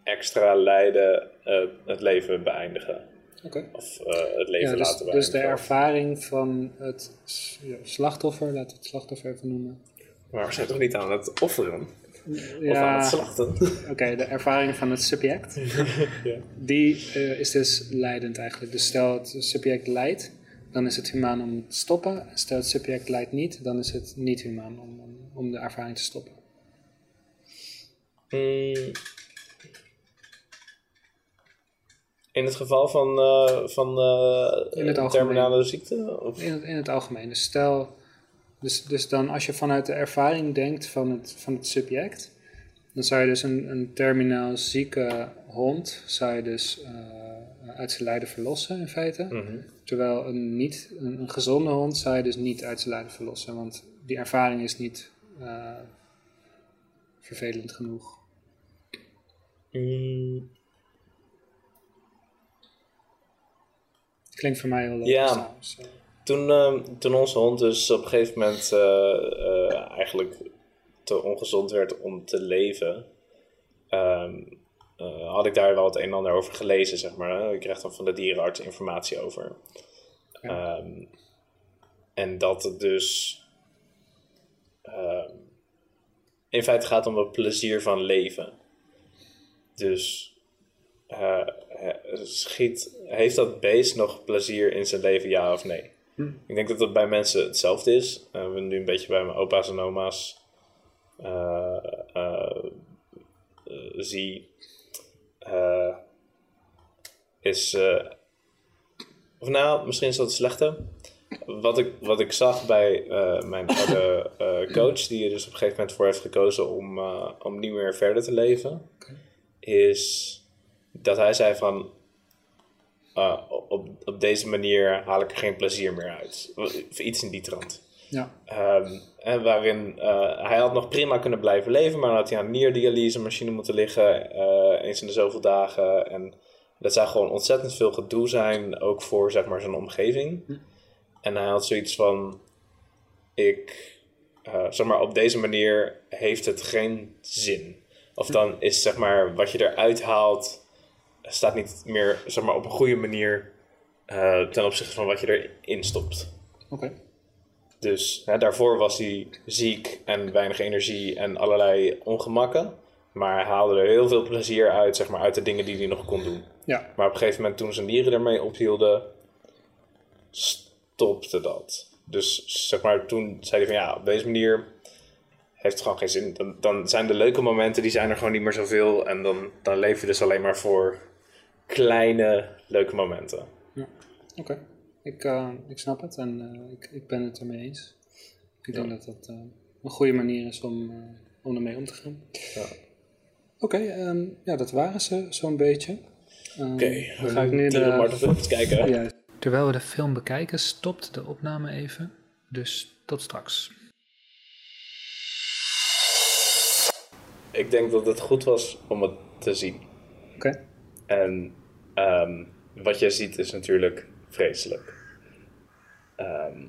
extra lijden eh, het leven beëindigen. oké. Of eh, het leven Ja, dus, laten dus beëindigen. de ervaring van het ja, slachtoffer, laten we het slachtoffer even noemen. Maar we zijn toch niet aan het offeren? Of aan Ja, het slachten? oké, de ervaring van het subject, ja. die eh, is dus leidend eigenlijk. Dus stel het subject lijdt, dan is het humaan om te stoppen. Stel het subject lijdt niet, dan is het niet humaan om, om, om de ervaring te stoppen. Mm. In het geval van, eh, van eh, terminale ziekte? Of? In het, in het algemeen. Dus stel, dus, dus dan als je vanuit de ervaring denkt van het, van het subject, dan zou je dus een, een terminaal zieke hond, zou je dus eh, uit zijn lijden verlossen in feite. Mhm. Terwijl een, niet, een, een gezonde hond zou je dus niet uit zijn lijden verlossen, want die ervaring is niet eh, vervelend genoeg. Mm. Klinkt voor mij heel logisch. Ja. trouwens. Eh, Toen, ehm, toen onze hond dus op een gegeven moment eh, eh, eigenlijk te ongezond werd om te leven, ehm, eh, had ik daar wel het een en ander over gelezen, zeg maar. hè. Ik kreeg dan van de dierenarts informatie over. Ehm, en dat het dus ehm, in feite gaat om het plezier van leven. Dus eh, eh, schiet, heeft dat beest nog plezier in zijn leven, ja of nee? Ik denk dat dat bij mensen hetzelfde is. We nu een beetje bij mijn opa's en oma's zie. Eh, is. eh, of nou, misschien is dat het slechte. Wat ik, wat ik zag bij eh, mijn oude coach, die er dus op een gegeven moment voor heeft gekozen om, om niet meer verder te leven, is dat hij zei van op, op deze manier haal ik er geen plezier meer uit. Of iets in die trant. Ja, Ehm, en waarin uh, hij had nog prima kunnen blijven leven, maar dan had hij aan een nierdialyse machine moeten liggen, uh, eens in de zoveel dagen. En dat zou gewoon ontzettend veel gedoe zijn, ook voor zeg maar zijn omgeving. Hm. En hij had zoiets van: ik, uh, zeg maar, op deze manier heeft het geen zin. Of dan is zeg maar wat je eruit haalt staat niet meer zeg maar, op een goede manier ten opzichte van wat je erin stopt. oké. Okay. Dus hè, daarvoor was hij ziek en weinig energie en allerlei ongemakken. Maar hij haalde er heel veel plezier uit, zeg maar, uit de dingen die hij nog kon doen. Ja. Maar op een gegeven moment, toen zijn nieren ermee ophielden, stopte dat. Dus zeg maar, toen zei hij van ja, op deze manier heeft gewoon geen zin. Dan, dan zijn de leuke momenten, die zijn er gewoon niet meer zoveel. En dan, dan leef je dus alleen maar voor kleine, leuke momenten. Oké, ik, eh, ik snap het en eh, ik, ik ben het ermee eens. Ik denk dat dat eh, een goede manier is om, eh, om ermee om te gaan. Ja. Oké, ehm, ja, dat waren ze zo'n beetje. Ehm, Oké, dan ga ik nu de... Martin Phillips kijken. Ja. Terwijl we de film bekijken, stopt de opname even. Dus tot straks. Ik denk dat het goed was om het te zien. Oké. En ehm, wat jij ziet is natuurlijk vreselijk. Ehm,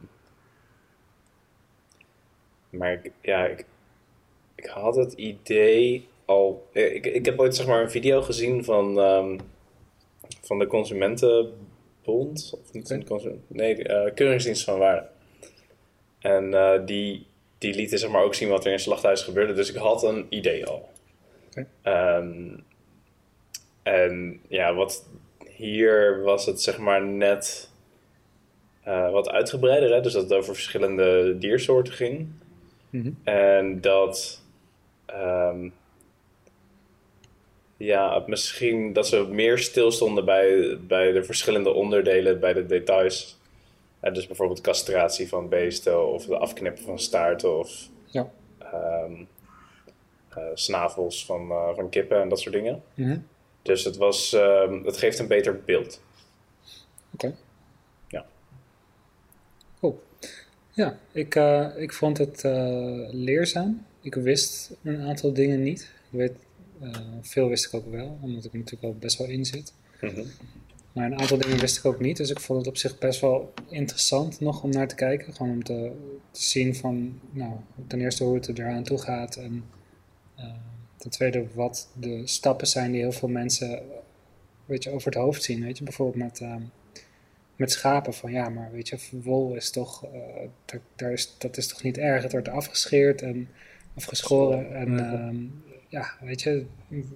maar ik, ja, ik, ik had het idee al. Ik, ik heb ooit zeg maar een video gezien van, ehm, van de Consumentenbond. Of niet de consument, nee, eh Keuringsdienst van Waarde. En eh, die, die lieten zeg maar ook zien wat er in het slachthuis gebeurde. Dus ik had een idee al. Oké. Ehm, en ja, wat hier was het zeg maar net eh, wat uitgebreider. Hè? Dus dat het over verschillende diersoorten ging. Mhm. En dat. ehm, ja, misschien dat ze meer stilstonden bij, bij de verschillende onderdelen, bij de details. Eh, dus bijvoorbeeld castratie van beesten of de afknippen van staarten of Ja. ehm, eh, snavels van, eh, van kippen en dat soort dingen. Mhm. Dus het, was, ehm, het geeft een beter beeld. Oké. Cool. Ja, ik, eh, ik vond het eh, leerzaam. Ik wist een aantal dingen niet. Ik weet, eh, veel wist ik ook wel, omdat ik er natuurlijk al best wel in zit. Mhm. Maar een aantal dingen wist ik ook niet. Dus ik vond het op zich best wel interessant nog om naar te kijken. Gewoon om te, te zien van, nou, ten eerste hoe het er eraan toe gaat. En ten tweede wat de stappen zijn die heel veel mensen weet je, over het hoofd zien. Weet je, bijvoorbeeld met, ehm, met schapen. Van ja, maar weet je, wol is toch, eh, daar, daar is, dat is toch niet erg. Het wordt afgescheerd en afgeschoren. En Mhm. ehm, ja, weet je,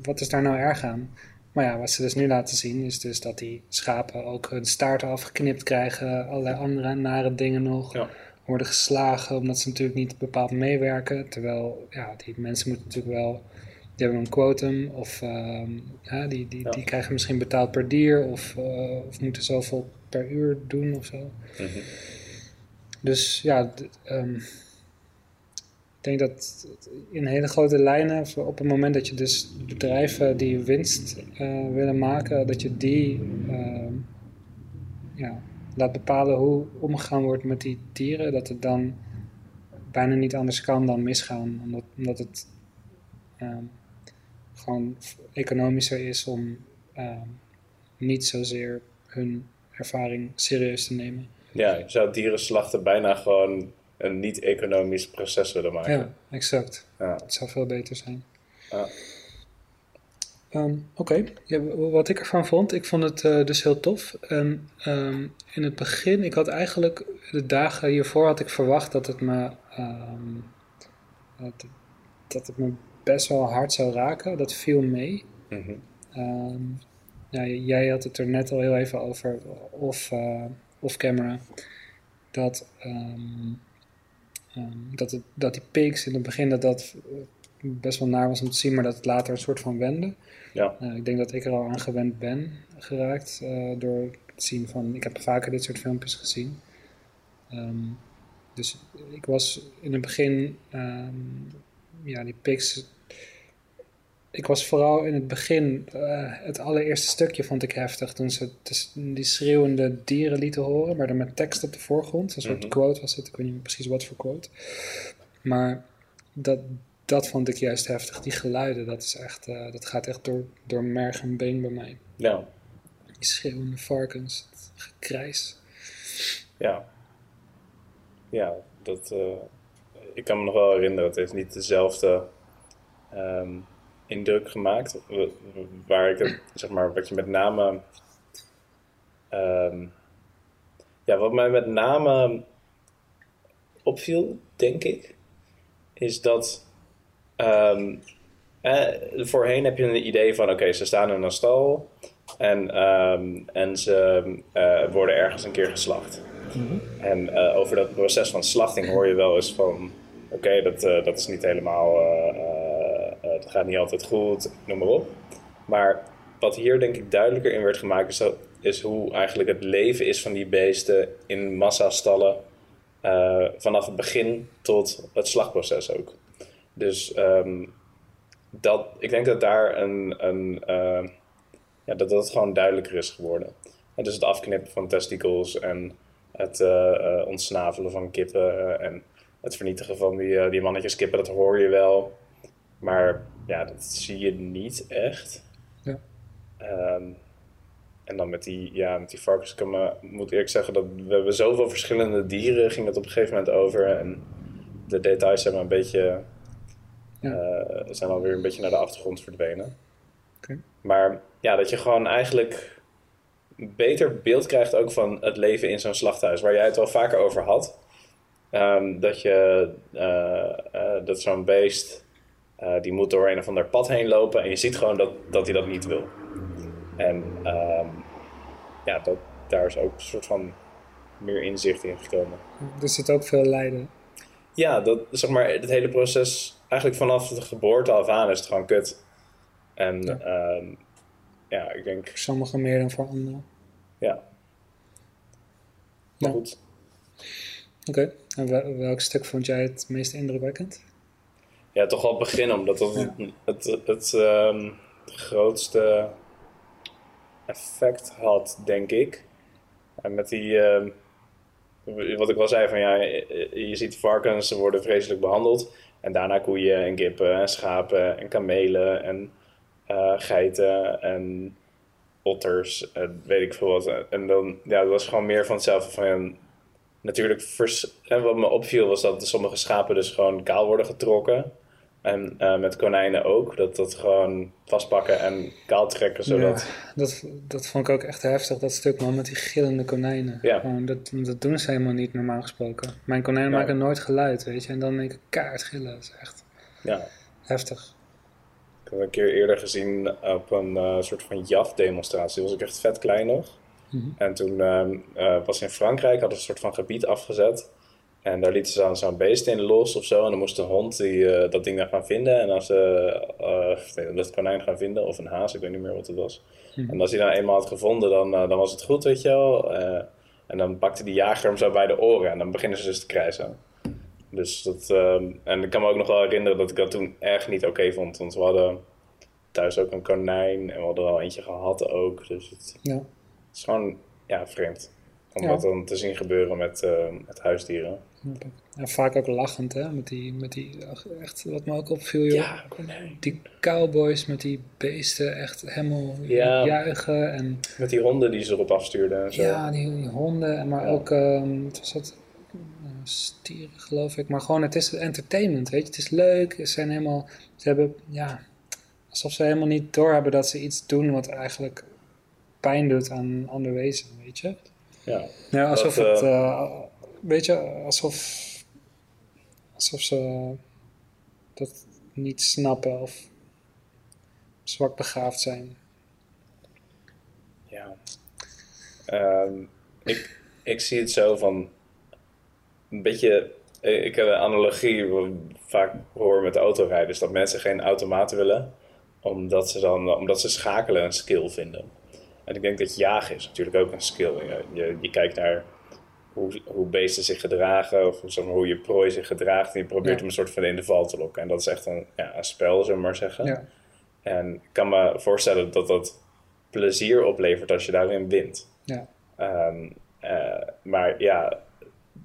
wat is daar nou erg aan? Maar ja, wat ze dus nu laten zien is dus dat die schapen ook hun staarten afgeknipt krijgen, allerlei andere nare dingen nog. Ja. Worden geslagen omdat ze natuurlijk niet bepaald meewerken. Terwijl, ja, die mensen moeten natuurlijk wel, die hebben een quotum of ehm, ja, die, die, Ja. die krijgen misschien betaald per dier of, eh, of moeten zoveel per uur doen of zo. Mhm. Dus ja, ehm, ik denk dat in hele grote lijnen, op het moment dat je dus bedrijven die winst eh, willen maken, dat je die ehm, ja, laat bepalen hoe omgegaan wordt met die dieren, dat het dan bijna niet anders kan dan misgaan, omdat, omdat het ehm, gewoon economischer is om ehm, niet zozeer hun ervaring serieus te nemen. Ja, je zou dieren slachten bijna gewoon een niet-economisch proces willen maken. Ja, exact. Ja. Het zou veel beter zijn. Ja. Ehm, Oké, ja, wat ik ervan vond, ik vond het eh, dus heel tof. En ehm, in het begin, ik had eigenlijk de dagen hiervoor had ik verwacht dat het me, ehm, dat, dat het me best wel hard zou raken. Dat viel mee. Mhm. Ja, jij had het er net al heel even over, off, eh, off camera, dat, ehm, ehm, dat, het, dat die pigs in het begin dat dat eh, best wel naar was om te zien, maar dat het later een soort van wende. Ja. Eh, ik denk dat ik er al aan gewend ben geraakt door het zien van, ik heb vaker dit soort filmpjes gezien. Ehm, dus ik was in het begin, ja, die pigs ik was vooral in het begin, eh, het allereerste stukje vond ik heftig. Toen ze dus die schreeuwende dieren lieten horen, maar dan met tekst op de voorgrond. Een soort Mhm. quote was het, ik weet niet precies wat voor quote. Maar dat, dat vond ik juist heftig. Die geluiden, dat, is echt, eh, dat gaat echt door, door merg en been bij mij. Ja, Die schreeuwende varkens, het gekrijs. ja. Ja, dat... eh, ik kan me nog wel herinneren, het heeft niet dezelfde ehm, indruk gemaakt. Wa- Waar ik het, zeg maar, wat je met name... ehm, ja, wat mij met name opviel, denk ik, is dat... ehm, eh, voorheen heb je een idee van, oké, ze staan in een stal en, ehm, en ze eh, worden ergens een keer geslacht. En eh, over dat proces van slachting hoor je wel eens van oké, dat, eh, dat is niet helemaal, het gaat niet altijd goed, noem maar op. Maar wat hier denk ik duidelijker in werd gemaakt, is, dat, is hoe eigenlijk het leven is van die beesten in massastallen. eh vanaf het begin tot het slagproces ook. Dus ehm, dat, ik denk dat daar een, een eh, ja, dat dat gewoon duidelijker is geworden. En dus het afknippen van testicles en het eh, ontsnavelen van kippen en het vernietigen van die, die mannetjes kippen, dat hoor je wel. Maar ja, dat zie je niet echt. Ja. Ehm, en dan met die, ja, met die varkens, ik moet eerlijk zeggen dat we hebben zoveel verschillende dieren, ging het op een gegeven moment over. En de details zijn, maar een beetje, Ja. eh, zijn alweer een beetje naar de achtergrond verdwenen. Maar ja, dat je gewoon eigenlijk een beter beeld krijgt ook van het leven in zo'n slachthuis, waar jij het wel vaker over had. Ehm, dat je eh, eh, dat zo'n beest eh, die moet door een of ander pad heen lopen en je ziet gewoon dat, dat hij dat niet wil. En ehm, ja, dat, daar is ook een soort van meer inzicht in gekomen. Er zit ook veel lijden. Ja, dat, zeg maar, het hele proces, eigenlijk vanaf de geboorte af aan is het gewoon kut. En Ja. ja, ja ik denk, Voor sommigen meer dan voor anderen. ja. Maar Ja. goed. Oké, en wel- welk stuk vond jij het meest indrukwekkend? Ja, toch wel het begin, omdat dat Ja. het, het, het ehm, grootste effect had, denk ik. En met die, ehm, wat ik wel zei, van ja, je, je ziet varkens, ze worden vreselijk behandeld. En daarna koeien en kippen en schapen en kamelen en eh, geiten en otters en weet ik veel wat. En dan, ja, dat was gewoon meer van hetzelfde van ja, natuurlijk, vers- en wat me opviel was dat sommige schapen dus gewoon kaal worden getrokken. En eh, met konijnen ook, dat dat gewoon vastpakken en kaal trekken, zodat... Ja, dat, dat vond ik ook echt heftig, dat stuk man met die gillende konijnen. Ja. Gewoon, dat, dat doen ze helemaal niet normaal gesproken. Mijn konijnen Ja. maken nooit geluid, weet je. En dan denk ik, kaart gillen, dat is echt Ja, heftig. ik had een keer eerder gezien op een eh, soort van JAF-demonstratie. Toen was ik echt vet klein nog. Mhm. En toen eh, was in Frankrijk, hadden ze een soort van gebied afgezet. En daar lieten ze dan zo'n beest in los of zo. En dan moest een hond die, eh, dat ding dan gaan vinden. En als ze eh, nee, dat konijn gaan vinden, of een haas, ik weet niet meer wat het was. Mhm. En als hij dan eenmaal had gevonden, dan, eh, dan was het goed, weet je wel. Eh, en dan pakte die jager hem zo bij de oren. En dan beginnen ze dus te krijsen. Dus dat, ehm, en ik kan me ook nog wel herinneren dat ik dat toen echt niet oké vond. Want we hadden thuis ook een konijn en we hadden er al eentje gehad ook. Dus het, Ja. het is gewoon ja, vreemd. Om Ja. dat dan te zien gebeuren met, eh, met huisdieren. ik. En vaak ook lachend, hè, met die, met die, echt, wat me ook opviel, joh. konijn. Die cowboys met die beesten echt helemaal Ja. juichen en Met die honden die ze erop afstuurden en zo. ja, die, die honden, maar Ja. ook, ehm wat was dat, Eh, stieren geloof ik, maar gewoon het is entertainment, weet je, het is leuk, ze zijn helemaal, ze hebben, ja, alsof ze helemaal niet doorhebben dat ze iets doen wat eigenlijk pijn doet aan een ander wezen, weet je. Ja. Ja, alsof Dat, het, eh, weet je, alsof, alsof ze dat niet snappen of zwak begaafd zijn. Ja. Ehm, ik, ik zie het zo van een beetje. eh, Ik heb een analogie wat ik vaak hoor met autorijders: dat mensen geen automaten willen, omdat ze, dan, omdat ze schakelen een skill vinden. En ik denk dat jagen is natuurlijk ook een skill. Je, je, je kijkt naar hoe, hoe beesten zich gedragen, of zeg maar, hoe je prooi zich gedraagt, en je probeert Ja. hem een soort van in de val te lokken. En dat is echt een, ja, een spel, zullen we maar zeggen. Ja, En ik kan me voorstellen dat dat plezier oplevert als je daarin wint. ja, Ehm, eh, maar ja,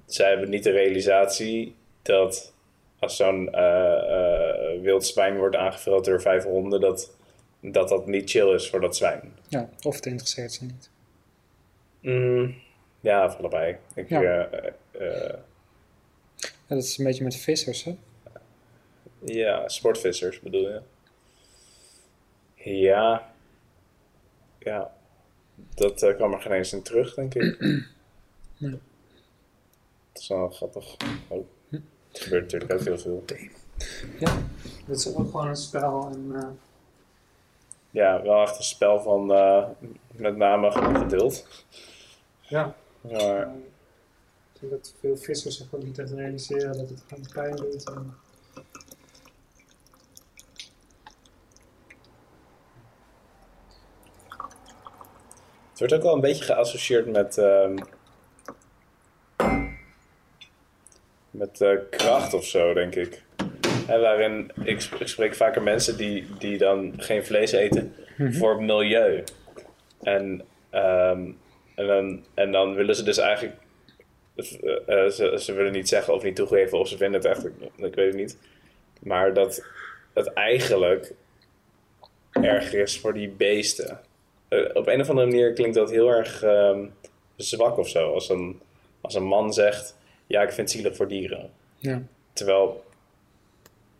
zij hebben niet de realisatie dat als zo'n eh, wild zwijn wordt aangevuld door vijf honden, dat, dat dat niet chill is voor dat zwijn. ja, of het interesseert ze niet. Mm, ja, of allebei. Ik, Ja. eh, eh, eh, Ja, dat is een beetje met vissers, hè? ja, sportvissers bedoel je? Ja. Ja. Dat eh, kwam er geen eens in terug, denk ik. Nee. Dat is wel grappig. Oh. Het gebeurt natuurlijk ook heel veel. Ja, dat is ook gewoon een spel en eh, Ja, wel echt een spel van eh, met name gewoon geduld. ja, Maar Ik denk dat veel vissers zich ook niet echt realiseren dat het gewoon pijn doet. En Het wordt ook wel een beetje geassocieerd met, ehm, met eh, kracht of zo, denk ik. Waarin ik, sp- ik spreek vaker mensen die, die dan geen vlees eten voor het milieu. En, ehm, en, dan, en dan willen ze dus eigenlijk. eh, eh, ze, ze willen niet zeggen of niet toegeven of ze vinden het eigenlijk. Ik weet het niet. Maar dat het eigenlijk erger is voor die beesten. Eh, op een of andere manier klinkt dat heel erg ehm, zwak of zo. Als een, als een man zegt: Ja, ik vind het zielig voor dieren. Ja. Terwijl,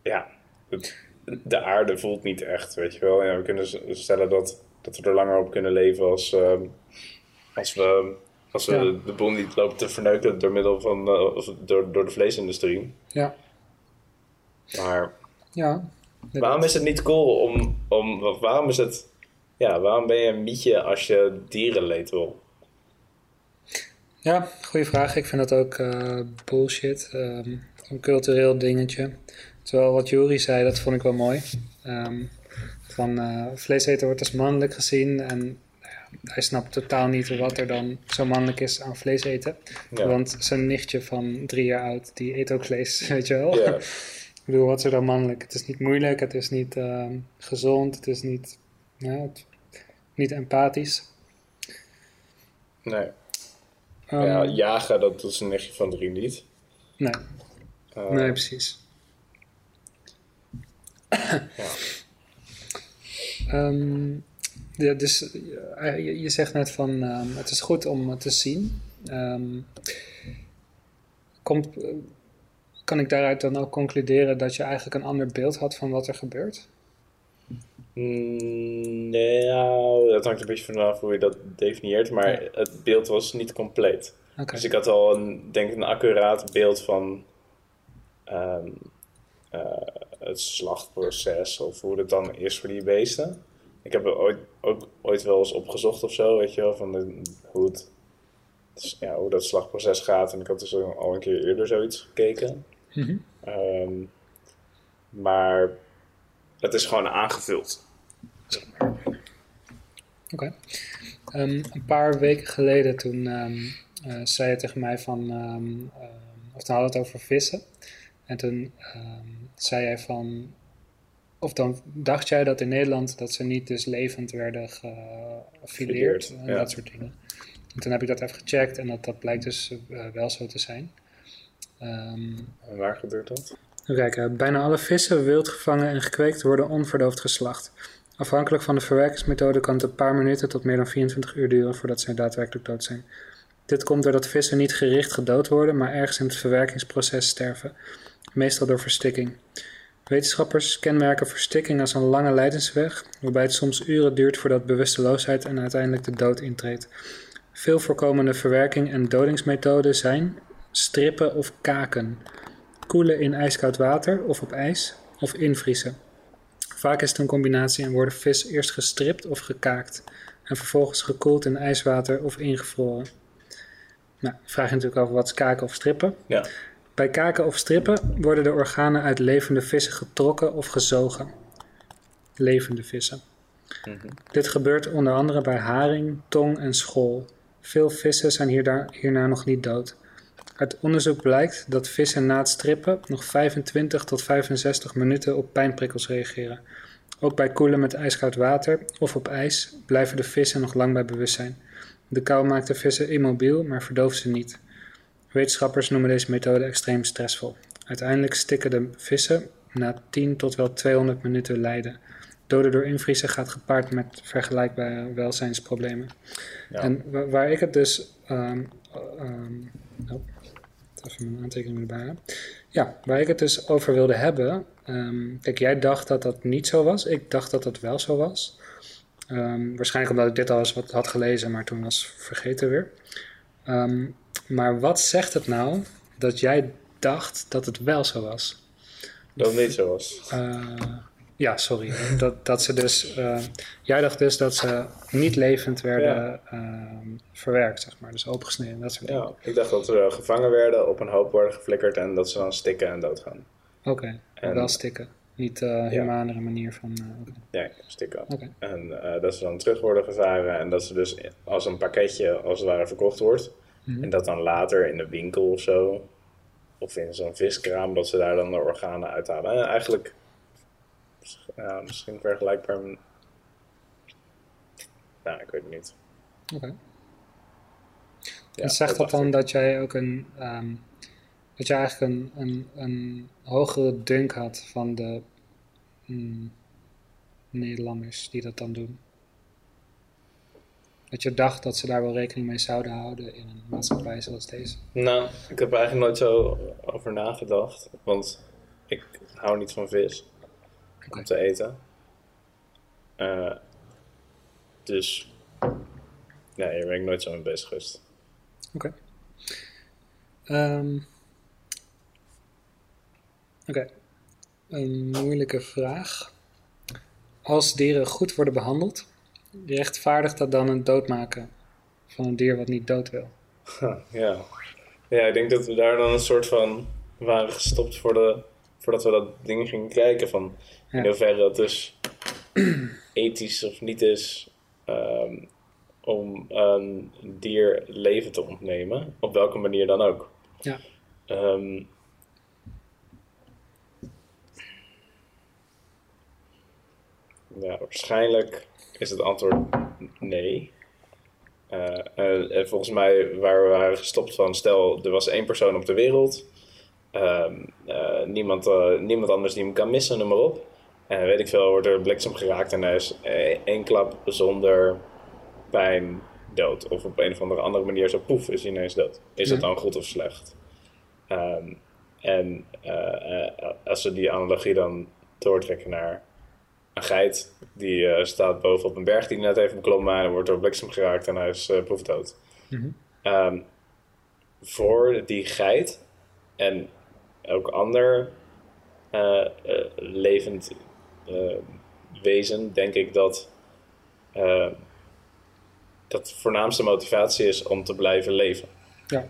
ja, het- de aarde voelt niet echt, weet je wel. En we kunnen stellen dat, dat we er langer op kunnen leven als, ehm, als we, als we Ja. de boel niet lopen te verneuken door middel van eh, of door, door de vleesindustrie. Ja. Maar Ja. waarom is het niet cool om, om waarom is het, ja, waarom ben je een mietje als je dierenleed wil? Ja, goede vraag. Ik vind dat ook eh, bullshit. Ehm, een cultureel dingetje. Terwijl wat Juri zei, dat vond ik wel mooi. Ehm, van eh vlees eten wordt als mannelijk gezien. En nou hij snapt totaal niet wat er dan zo mannelijk is aan vlees eten. Ja. Want zijn nichtje van drie jaar oud, die eet ook vlees, weet je wel. Ja. Ik bedoel, wat is er dan mannelijk? Het is niet moeilijk, het is niet ehm, gezond, het is niet, het- niet empathisch. Nee. Ehm, ja, jagen, dat is een nichtje van drie niet. Nee, Eh, nee, precies. Ja. Ehm, ja, dus eh, je, je zegt net van ehm, het is goed om te zien. Ehm, komt, eh, kan ik daaruit dan ook concluderen dat je eigenlijk een ander beeld had van wat er gebeurt? Mm, Nee, nou, dat hangt een beetje vanaf hoe je dat definieert, maar Ja. het beeld was niet compleet. Dus ik had al een, denk ik, een accuraat beeld van ehm, eh, het slachtproces of hoe het dan is voor die beesten. Ik heb er ooit, ook ooit wel eens opgezocht of zo, weet je wel, van de- hoe, het, ja, hoe dat slachtproces gaat. En ik had dus al al een keer eerder zoiets gekeken. Mhm. Ehm, maar het is gewoon aangevuld. Oké. Ehm, een paar weken geleden toen ehm, eh, zei je tegen mij van, of dan hadden we het over vissen. En toen zei jij van, of dan dacht jij dat in Nederland dat ze niet dus levend werden gefileerd en ja. dat soort dingen. En toen heb ik dat even gecheckt en dat, dat blijkt dus eh, wel zo te zijn. Ehm, En waar gebeurt dat? Kijken. Bijna alle vissen, wild gevangen en gekweekt worden onverdoofd geslacht. Afhankelijk van de verwerkingsmethode kan het een paar minuten tot meer dan 24 uur duren voordat zij daadwerkelijk dood zijn. Dit komt doordat vissen niet gericht gedood worden, maar ergens in het verwerkingsproces sterven, meestal door verstikking. Wetenschappers kenmerken verstikking als een lange lijdensweg, waarbij het soms uren duurt voordat bewusteloosheid en uiteindelijk de dood intreedt. Veel voorkomende verwerking- en dodingsmethoden zijn strippen of kaken koelen in ijskoud water of op ijs of invriezen. Vaak is het een combinatie en worden vis eerst gestript of gekaakt en vervolgens gekoeld in ijswater of ingevroren. Nou, vraag je natuurlijk over wat kaken of strippen. Ja. Bij kaken of strippen worden de organen uit levende vissen getrokken of gezogen. Levende vissen. Dit gebeurt onder andere bij haring, tong en school. Veel vissen zijn hierna nog niet dood. Uit onderzoek blijkt dat vissen na het strippen nog 25 tot 65 minuten op pijnprikkels reageren. Ook bij koelen met ijskoud water of op ijs blijven de vissen nog lang bij bewustzijn. De kou maakt de vissen immobiel, maar verdooft ze niet. Wetenschappers noemen deze methode extreem stressvol. Uiteindelijk stikken de vissen na 10 tot wel 200 minuten lijden. Doden door invriezen gaat gepaard met vergelijkbare welzijnsproblemen. Ja. En wa- waar ik het dus. ehm ehm, oh, even mijn aantekeningen erbij. hè. Ja, waar ik het dus over wilde hebben. ehm, kijk, jij dacht dat dat niet zo was. Ik dacht dat dat wel zo was. Waarschijnlijk omdat ik dit al eens wat had gelezen, maar toen was vergeten weer. Maar wat zegt het nou dat jij dacht dat het wel zo was? Dat het niet zo was. Eh, Ja, sorry. Dat, dat ze dus... eh, jij dacht dus dat ze niet levend werden ehm, verwerkt, zeg maar. Dus opengesneden, dat soort dingen. Ja, ik dacht dat ze gevangen werden, op een hoop worden geflikkerd en dat ze dan stikken en doodgaan. Oké, En- wel stikken. Niet uh, humanere manier van... eh, oké. Ja, stikken. Oké. En eh, dat ze dan terug worden gevaren en dat ze dus als een pakketje als het ware verkocht wordt. Mhm. En dat dan later in de winkel of zo, of in zo'n viskraam, dat ze daar dan de organen uithalen. En eigenlijk, ja, misschien vergelijkbaar. met- Nou, ik weet het niet. Oké. Ja, en zegt dat dan ik. dat jij ook een... ehm, dat je eigenlijk een, een, een hogere dunk had van de mm, Nederlanders die dat dan doen? Dat je dacht dat ze daar wel rekening mee zouden houden in een maatschappij zoals deze? Nou, ik heb er eigenlijk nooit zo over nagedacht. Want ik hou niet van vis om te eten. Eh, dus, nee, hier ben ik nooit zo mee bezig geweest. Oké. Ehm, Oké. Een moeilijke vraag. Als dieren goed worden behandeld, rechtvaardigt dat dan een doodmaken van een dier wat niet dood wil? Ja. ja, ik denk dat we daar dan een soort van waren gestopt voor de, voordat we dat ding gingen kijken. Van in Ja. hoeverre dat dus ethisch of niet is ehm, om een dier leven te ontnemen. Op welke manier dan ook. Ja. Ehm, ja, waarschijnlijk is het antwoord nee. En volgens mij waar we waren gestopt van, stel er was één persoon op de wereld, ehm, eh, niemand, niemand anders die hem kan missen, noem maar op. En weet ik veel, wordt er bliksem geraakt en hij is één klap zonder pijn dood. Of op een of andere, andere manier zo poef is hij ineens dood. Is dat Ja. dan goed of slecht? Ehm, en als we die analogie dan doortrekken naar een geit die eh, staat boven op een berg die hij net heeft beklommen en wordt door bliksem geraakt en hij is uh, proefdood. Mhm. Ehm, voor die geit en ook ander eh, eh, levend eh, wezen denk ik dat eh, dat de voornaamste motivatie is om te blijven leven. Ja.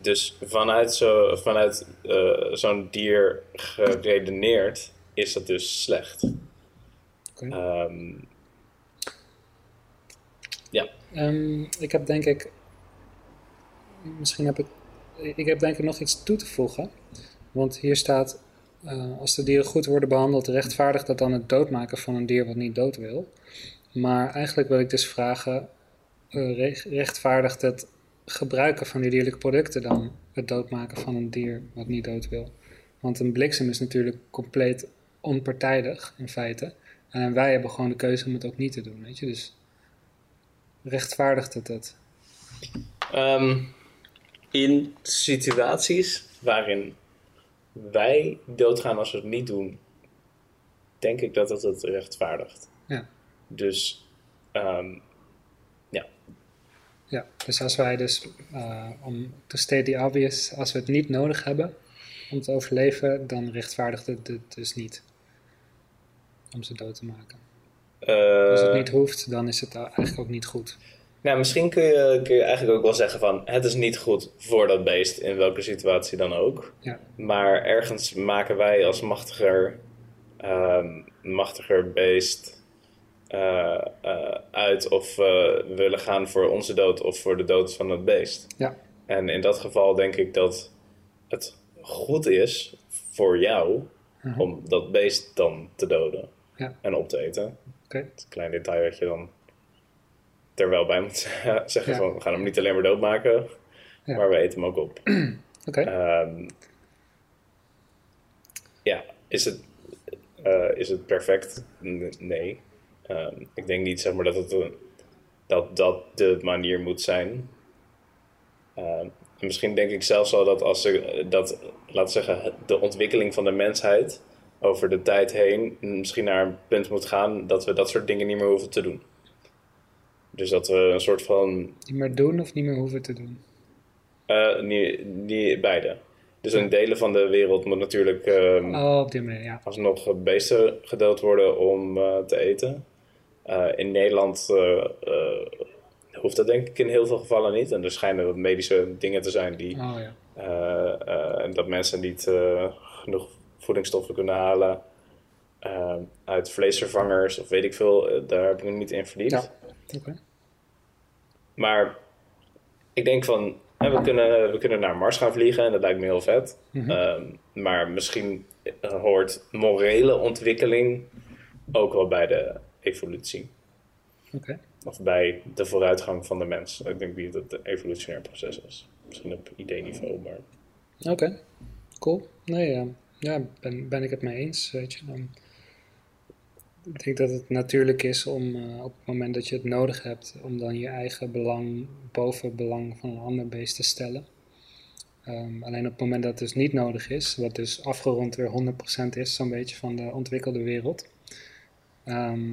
Dus vanuit, zo, vanuit eh, zo'n dier geredeneerd is dat dus slecht. Ehm, ja, Ehm, ik heb denk ik. Misschien heb ik. Ik heb denk ik nog iets toe te voegen. Want hier staat. eh, als de dieren goed worden behandeld, rechtvaardigt dat dan het doodmaken van een dier wat niet dood wil. Maar eigenlijk wil ik dus vragen: eh, re- rechtvaardigt het gebruiken van die dierlijke producten dan het doodmaken van een dier wat niet dood wil? Want een bliksem is natuurlijk compleet onpartijdig in feite. En wij hebben gewoon de keuze om het ook niet te doen, weet je. Dus rechtvaardigt het het? Ehm, in situaties waarin wij doodgaan als we het niet doen, denk ik dat het het rechtvaardigt. Ja. Dus, ehm, Ja, dus als wij dus, eh, om to state the obvious, als we het niet nodig hebben om te overleven, dan rechtvaardigt het het dus niet om ze dood te maken. Als het eh, niet hoeft, dan is het eigenlijk ook niet goed. nou, misschien kun je, kun je eigenlijk ook wel zeggen van het is niet goed voor dat beest in welke situatie dan ook. Ja, Maar ergens maken wij als machtiger, ehm, machtiger beest eh, eh, uit of we willen gaan voor onze dood of voor de dood van het beest. ja, En in dat geval denk ik dat het goed is voor jou Mhm. om dat beest dan te doden Ja. en op te eten. oké. Het klein detail wat je dan er wel bij moet zeggen Ja. van we gaan hem niet alleen maar doodmaken, Ja. maar we eten hem ook op. Oké, Ehm, ja, is het, eh, is het perfect? Nee. Ehm, ik denk niet zeg maar, dat, het, een- dat dat de manier moet zijn. Ehm, en misschien denk ik zelfs wel dat als ze dat, laten zeggen, de ontwikkeling van de mensheid over de tijd heen misschien naar een punt moet gaan dat we dat soort dingen niet meer hoeven te doen. Dus dat we een soort van niet meer doen of niet meer hoeven te doen. Eh, niet, niet beide. Dus in delen van de wereld moet natuurlijk ehm, Oh, op die manier, ja. alsnog beesten gedood worden om eh, te eten. Eh, in Nederland hoeft dat denk ik in heel veel gevallen niet. En er schijnen wat medische dingen te zijn die Oh ja. en dat mensen niet genoeg voedingsstoffen kunnen halen eh, uit vleesvervangers of weet ik veel. Eh, daar heb ik me niet in verdiept. Ja. Maar ik denk van, hè, we, kunnen, we kunnen naar Mars gaan vliegen en dat lijkt me heel vet. Mhm. Ehm, maar misschien hoort morele ontwikkeling ook wel bij de evolutie. Of bij de vooruitgang van de mens. Ik denk niet dat het een evolutionair proces is. Misschien op idee-niveau, maar... Oké, cool. Nee, eh, ja, ben, ben ik het mee eens, weet je. Dan, ik denk dat het natuurlijk is om eh, op het moment dat je het nodig hebt, om dan je eigen belang boven het belang van een ander beest te stellen. Ehm, alleen op het moment dat het dus niet nodig is, wat dus afgerond weer 100% is, zo'n beetje van de ontwikkelde wereld. Ehm,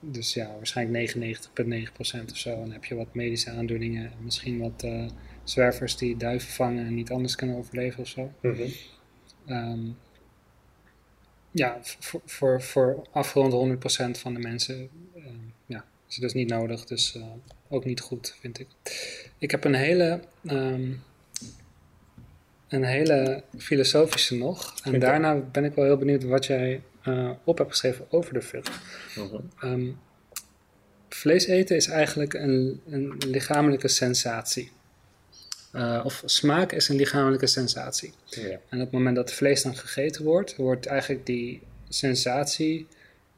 dus ja, waarschijnlijk 99,9% of zo. En dan heb je wat medische aandoeningen en misschien wat eh, zwervers die duiven vangen en niet anders kunnen overleven of zo. Ehm, ja, voor, voor, voor afgerond 100% van de mensen ehm, ja, is het dus niet nodig. Dus eh, ook niet goed, vind ik. Ik heb een hele, ehm, een hele filosofische nog. En daarna ben ik wel heel benieuwd wat jij eh, op hebt geschreven over de film. Ehm, vlees eten is eigenlijk een, een lichamelijke sensatie. Eh, of smaak is een lichamelijke sensatie. Ja. En op het moment dat vlees dan gegeten wordt, wordt eigenlijk die sensatie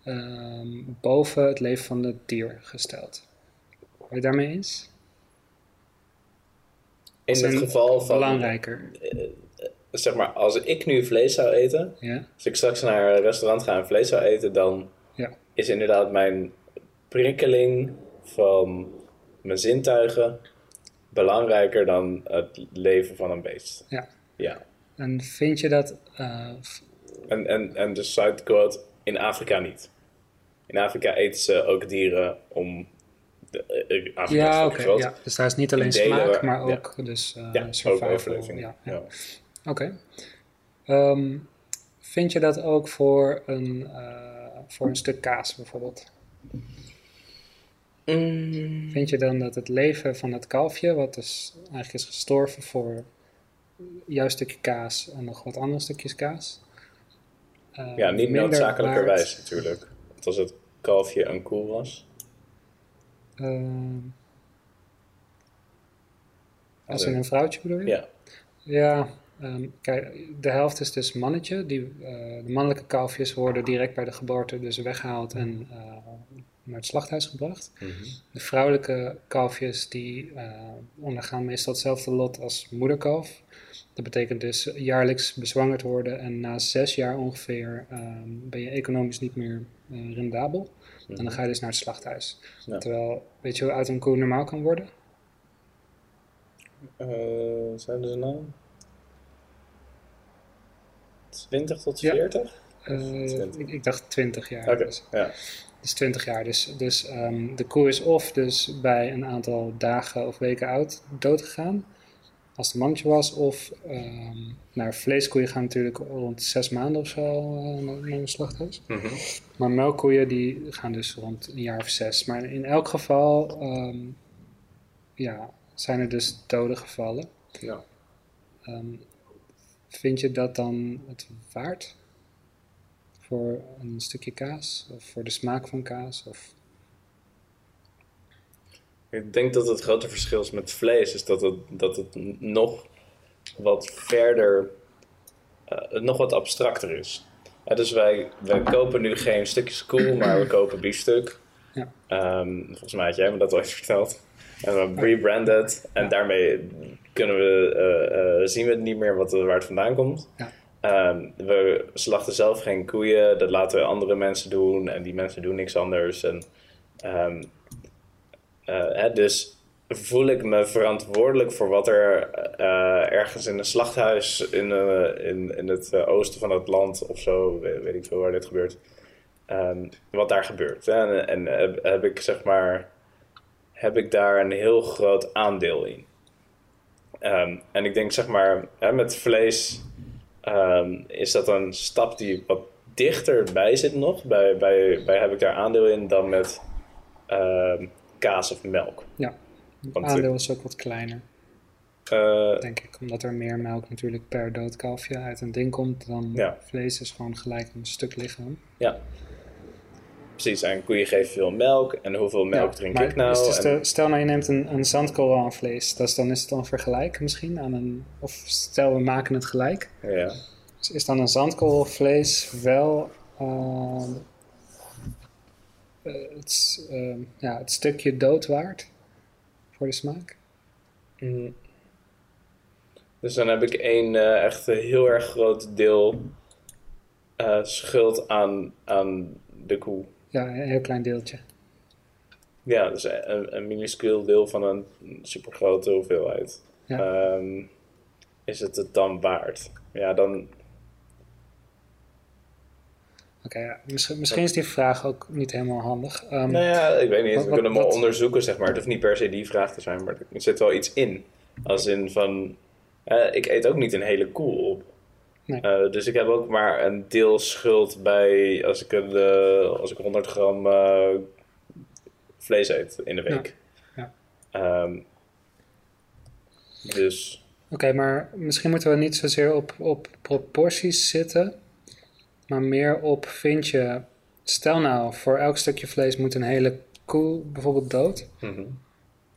ehm, boven het leven van het dier gesteld. Ben je het daarmee eens? In het geval van... Belangrijker. Zeg maar, als ik nu vlees zou eten... Ja? Als ik straks naar een restaurant ga en vlees zou eten... dan Ja. is inderdaad mijn prikkeling van mijn zintuigen... belangrijker dan het leven van een beest. Ja. Ja. En vind je dat. eh, En, en, en de side quote, in Afrika niet. In Afrika eten ze ook dieren om... De, eh, Afrika is ja, oké. ja. Dus daar is niet alleen smaak, waar- maar ja. ook dus eh Ja, ook survival. overleving. Ja, Ja. ja. Oké. Ehm, vind je dat ook voor een, eh, voor een stuk kaas bijvoorbeeld? Mm. Vind je dan dat het leven van het kalfje, wat dus eigenlijk is gestorven voor juist stukje kaas en nog wat andere stukjes kaas? eh, Ja, niet noodzakelijkerwijs waard- natuurlijk. Want als het kalfje een koe was... Ehm, als in een vrouwtje bedoel je? Ja. Ja, ehm, kijk, de helft is dus mannetje. Die, eh, de mannelijke kalfjes worden direct bij de geboorte dus weggehaald en eh, naar het slachthuis gebracht. De vrouwelijke kalfjes die eh, ondergaan meestal hetzelfde lot als moederkalf. Dat betekent dus jaarlijks bezwangerd worden en na zes jaar ongeveer ehm, ben je economisch niet meer eh, rendabel. En dan ga je dus naar het slachthuis. Ja. Terwijl, weet je hoe oud een koe normaal kan worden? Eh, zijn er nou? 20 tot Ja. 40? Eh, 20. ik, ik dacht 20 jaar. Dus, ja. Dus 20 jaar. Dus, dus ehm, de koe is of dus bij een aantal dagen of weken oud doodgegaan. Als het een mannetje was. Of ehm naar vleeskoeien gaan natuurlijk rond 6 maanden of zo eh, naar, een slachthuis. Mhm. Maar melkkoeien die gaan dus rond een jaar of zes. Maar in elk geval ehm, ja, zijn er dus doden gevallen. Ja. Vind je dat dan het waard? Voor een stukje kaas? Of voor de smaak van kaas? Of... Ik denk dat het grote verschil is met vlees, is dat het, dat het nog wat verder, eh, nog wat abstracter is. Dus wij, wij kopen nu geen stukjes koe, maar we kopen biefstuk. Ja. Ehm, volgens mij had jij me dat ooit verteld. En we rebranded en daarmee kunnen we, eh, eh, zien we niet meer wat, waar het vandaan komt. Ja. Ehm, we slachten zelf geen koeien, dat laten we andere mensen doen en die mensen doen niks anders. En, ehm, eh, dus voel ik me verantwoordelijk voor wat er eh, ergens in een slachthuis in, eh, in, in het oosten van het land of zo, weet, ik veel waar dit gebeurt, ehm, wat daar gebeurt. Hè? En, en heb, ik zeg maar, heb ik daar een heel groot aandeel in. En ik denk zeg maar, hè, met vlees ehm, is dat een stap die wat dichterbij zit nog. Bij, bij, bij heb ik daar aandeel in dan met ehm, kaas of melk. Ja, het aandeel is ook wat kleiner, Eh, denk ik. Omdat er meer melk natuurlijk per dood kalfje uit een ding komt dan Ja. vlees is gewoon gelijk een stuk lichaam. ja. Precies, en koeien geven veel melk. En hoeveel melk Ja, drink maar ik nou? dus En- de- stel nou je neemt een, een zandkorrel aan vlees, dus dan is het dan vergelijk misschien aan een... Of stel we maken het gelijk. ja. Dus is dan een zandkorrel vlees wel ehm, eh, het, ehm, ja, het stukje dood waard voor de smaak? Mm. Dus dan heb ik één eh, echt heel erg groot deel eh, schuld aan, aan de koe. Ja, een heel klein deeltje. Ja, dus een, een minuscuul deel van een supergrote hoeveelheid. Ja. Ehm, is het het dan waard? Ja, dan... Oké, ja. misschien, misschien is die vraag ook niet helemaal handig. Ehm, Nou ja, ik weet niet. Wat- We kunnen hem onderzoeken, zeg maar. Het hoeft niet per se die vraag te zijn, maar er zit wel iets in. Als in van... eh, ik eet ook niet een hele koe op. Nee. Eh, dus ik heb ook maar een deel schuld bij als ik, een, eh, als ik 100 gram eh, vlees eet in de week. Ja. Ehm, dus Oké, maar misschien moeten we niet zozeer op, op proporties zitten, maar meer op vind je, stel nou, voor elk stukje vlees moet een hele koe bijvoorbeeld dood, mhm.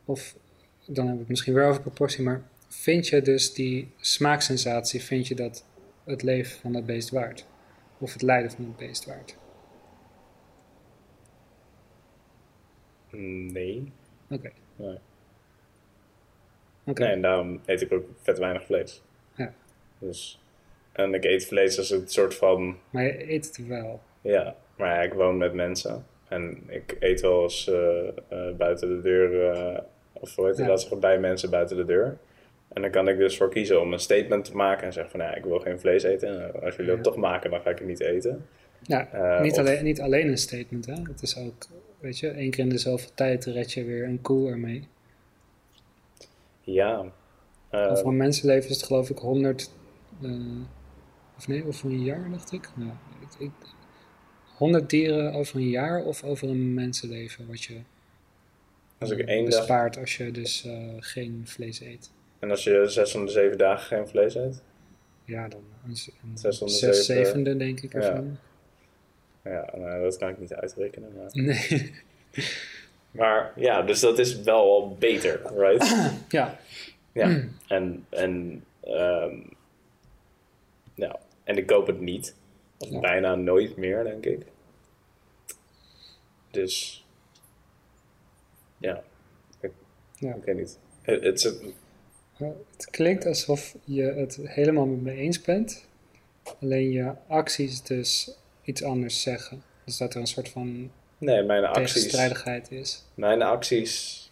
of dan hebben we het misschien weer over proportie, maar vind je dus die smaaksensatie, vind je dat het leven van het beest waard? Of het lijden van het beest waard? nee. Oké. Nee. Oké. nee. En daarom eet ik ook vet weinig vlees. Ja. Dus, en ik eet vlees als een soort van Maar je eet het wel. Ja, maar ja, ik woon met mensen. En ik eet wel eens eh, buiten de deur, eh, of hoe heet het, Ja. dat bij mensen buiten de deur. En dan kan ik dus voor kiezen om een statement te maken en zeggen van, ja, ik wil geen vlees eten. En als jullie dat toch maken, dan ga ik het niet eten. Ja, Eh, niet, of- alleen, niet alleen een statement, hè. Het is ook, weet je, één keer in de zoveel tijd red je weer een koe ermee. Ja. Eh, Over een mensenleven is het geloof ik 100, eh, of nee, over een jaar dacht ik. Nou, ik, ik 100 dieren over een jaar of over een mensenleven wat je als ik één dag, bespaart als je dus geen vlees eet. En als je zes van de zeven dagen geen vlees eet? Ja, dan een, Zes van de zes zeven, zevende denk ik ja. ervan. Ja, nou, dat kan ik niet uitrekenen. Maar, Nee, maar ja, dus dat is wel al beter, right? ja, Ja, en, en, ja, en ik koop het niet. Of Ja. bijna nooit meer, denk ik. Dus, ja, ja. ik weet niet. Het, het, Het klinkt alsof je het helemaal met me eens bent. Alleen je acties dus iets anders zeggen. Dus dat er een soort van nee, mijn acties, tegenstrijdigheid is. mijn acties,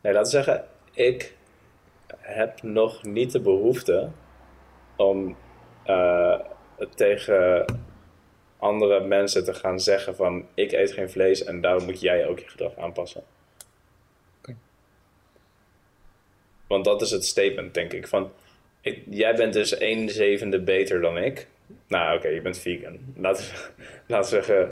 nee, laten we zeggen, ik heb nog niet de behoefte om eh, tegen andere mensen te gaan zeggen van ik eet geen vlees en daarom moet jij ook je gedrag aanpassen. Oké. Want dat is het statement, denk ik. Van, ik, jij bent dus een zevende beter dan ik. Nou, oké, je bent vegan. Laten we zeggen.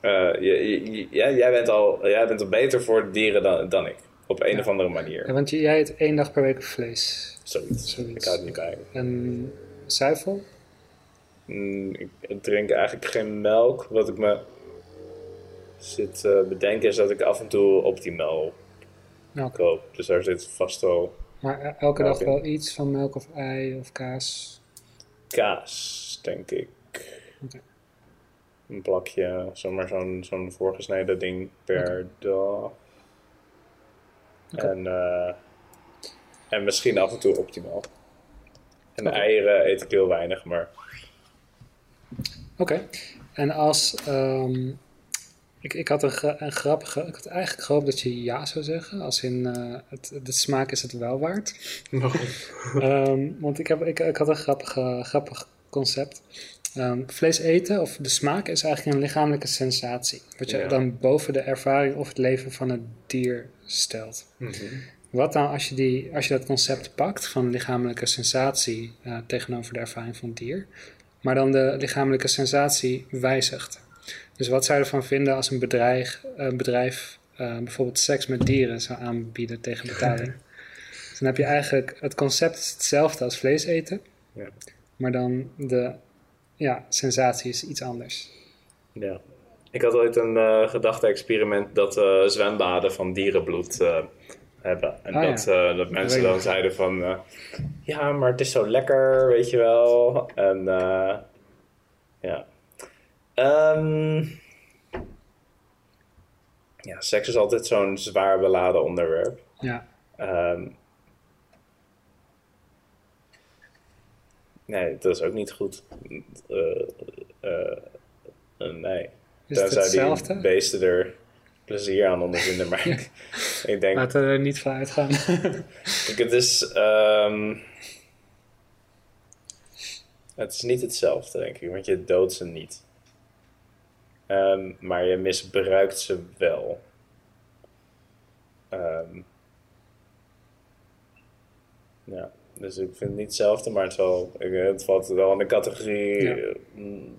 eh, je, jij, jij, bent al, jij bent al beter voor dieren dan, dan ik. Op een Ja. of andere manier. Ja, want jij eet één dag per week vlees. Zoiets. Zoiets. Ik hou het niet bij. En zuivel? Mm, ik drink eigenlijk geen melk. Wat ik me zit te bedenken is dat ik af en toe optimaal Melk. koop. Dus daar zit vast wel Maar e- elke dag wel iets van melk of ei of kaas. kaas, denk ik. Een plakje, zomaar zo'n zo'n voorgesneden ding per dag. En, eh, en misschien af en toe optimaal. En eieren eet ik heel weinig, maar Oké. En als... ehm, ik, ik had een, een grappige... Ik had eigenlijk gehoopt dat je ja zou zeggen. Als in... eh, het, de smaak is het wel waard. Ehm, want ik, heb, ik, ik had een grappige, grappig concept. Ehm, vlees eten, of de smaak, is eigenlijk een lichamelijke sensatie. Wat je Ja. dan boven de ervaring of het leven van het dier stelt. wat dan als je, die, als je dat concept pakt van lichamelijke sensatie eh, tegenover de ervaring van het dier, maar dan de lichamelijke sensatie wijzigt? Dus wat zou je ervan vinden als een bedrijf, een bedrijf eh, bijvoorbeeld seks met dieren zou aanbieden tegen betaling? Dus dan heb je eigenlijk, het concept is hetzelfde als vlees eten, Ja. maar dan de ja, sensatie is iets anders. Ja. Ik had ooit een eh, gedachte-experiment dat eh, zwembaden van dierenbloed hebben. En Ah, dat, dat mensen dan zeiden van... ja, maar het is zo lekker, weet je wel. En ja. Ehm, ja, seks is altijd zo'n zwaar beladen onderwerp. Ja, Ehm, nee, dat is ook niet goed. Eh, nee. is Tenzij die beesten er plezier aan ondervinden. Maar ik, ik denk, Laten we er niet van uitgaan. ik- het is... ehm, het is niet hetzelfde, denk ik. Want je doodt ze niet. Ehm, maar je misbruikt ze wel. Ehm, ja, dus ik vind het niet hetzelfde, maar het, wel, het valt wel in de categorie. Ja. mm,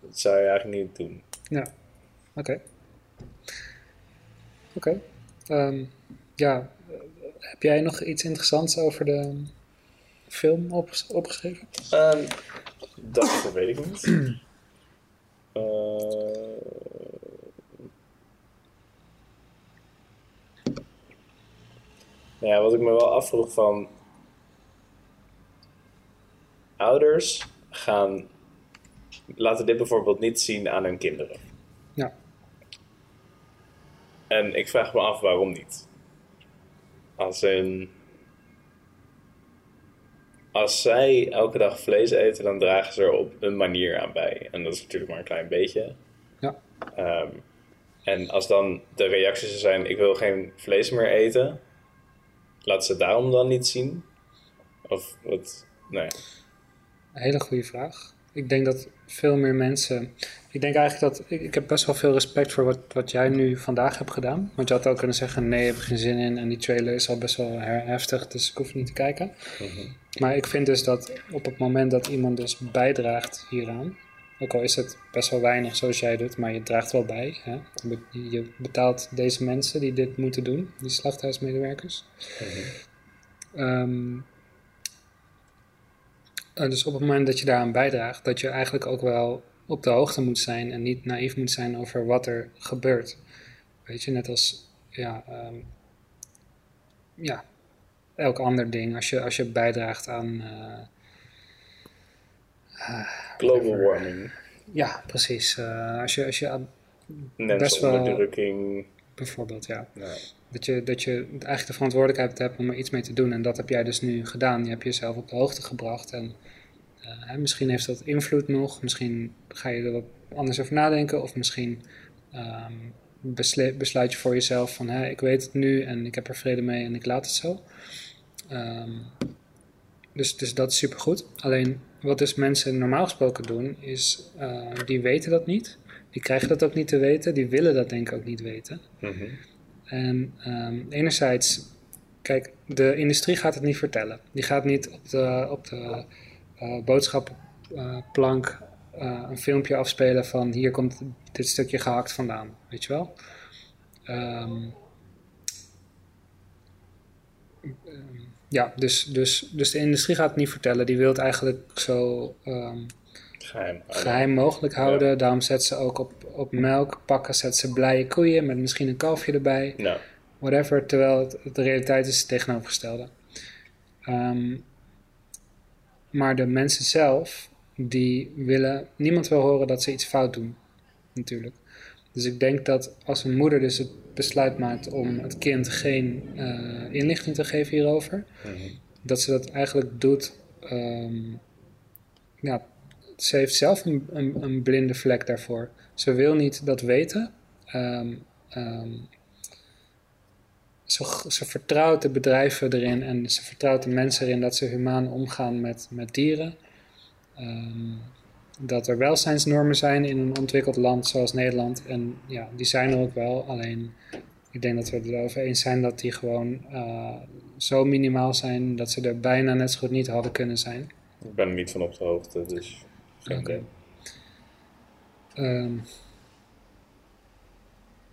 dat zou je eigenlijk niet doen. Ja, oké. Oké. Ehm, ja, heb jij nog iets interessants over de film op, opgeschreven? Dat weet ik niet. Nou ja, wat ik me wel afvroeg van... Ouders gaan... Laten dit bijvoorbeeld niet zien aan hun kinderen. Ja. En ik vraag me af waarom niet. Als een... Als zij elke dag vlees eten, dan dragen ze er op een manier aan bij. En dat is natuurlijk maar een klein beetje. Ja. Ehm, en als dan de reacties zijn: ik wil geen vlees meer eten, laat ze daarom dan niet zien? Of wat? Nee. Een hele goede vraag. Ik denk dat veel meer mensen. Ik denk eigenlijk dat. Ik, ik heb best wel veel respect voor wat, wat jij nu vandaag hebt gedaan. Want je had ook kunnen zeggen: nee, ik heb er geen zin in. En die trailer is al best wel heftig, dus ik hoef niet te kijken. Maar ik vind dus dat op het moment dat iemand dus bijdraagt hieraan. Ook al is het best wel weinig zoals jij doet, maar je draagt wel bij. Hè? Je be- Je betaalt deze mensen die dit moeten doen, die slachthuismedewerkers. Ehm, eh, dus op het moment dat je daaraan bijdraagt, dat je eigenlijk ook wel op de hoogte moet zijn en niet naïef moet zijn over wat er gebeurt. Weet je, net als ja, ehm, ja, elk ander ding. Als je, als je bijdraagt aan. eh, Global warming, ja, precies. Eh, als je, als je Best wel- onderdrukking. bijvoorbeeld, ja. Dat je, dat je eigenlijk de verantwoordelijkheid hebt om er iets mee te doen. En dat heb jij dus nu gedaan. Je hebt jezelf op de hoogte gebracht. En eh, misschien heeft dat invloed nog. Misschien ga je er wat anders over nadenken. Of misschien besle- besluit je voor jezelf van... Hè, ik weet het nu en ik heb er vrede mee en ik laat het zo. Ehm, dus, dus dat is supergoed. Alleen wat dus mensen normaal gesproken doen... is eh, die weten dat niet. Die krijgen dat ook niet te weten. Die willen dat denk ik ook niet weten. mhm. En ehm, enerzijds, kijk, de industrie gaat het niet vertellen. Die gaat niet op de, op de eh, boodschappenplank eh, een filmpje afspelen van hier komt dit stukje gehakt vandaan, weet je wel. Ehm, ja, dus, dus, dus de industrie gaat het niet vertellen. Die wil het eigenlijk zo ehm, Geheim. geheim mogelijk houden. Daarom zetten ze ook op, op melk pakken, zetten ze blije koeien met misschien een kalfje erbij whatever, terwijl het, de realiteit is het tegenovergestelde. Ehm, maar de mensen zelf, die willen, niemand wil horen dat ze iets fout doen, natuurlijk. Dus ik denk dat als een moeder dus het besluit maakt om het kind geen eh, inlichting te geven hierover, mhm. dat ze dat eigenlijk doet. ehm, ja, ze heeft zelf een, een, een blinde vlek daarvoor. Ze wil niet dat weten. Ehm, ehm, ze, ze vertrouwt de bedrijven erin en ze vertrouwt de mensen erin dat ze humaan omgaan met, met dieren. Dat er welzijnsnormen zijn in een ontwikkeld land zoals Nederland. En ja, die zijn er ook wel. Alleen Ik denk dat we het erover eens zijn dat die gewoon eh, zo minimaal zijn dat ze er bijna net zo goed niet hadden kunnen zijn. Ik ben er niet van op de hoogte, dus geen Oké. idee. Ehm,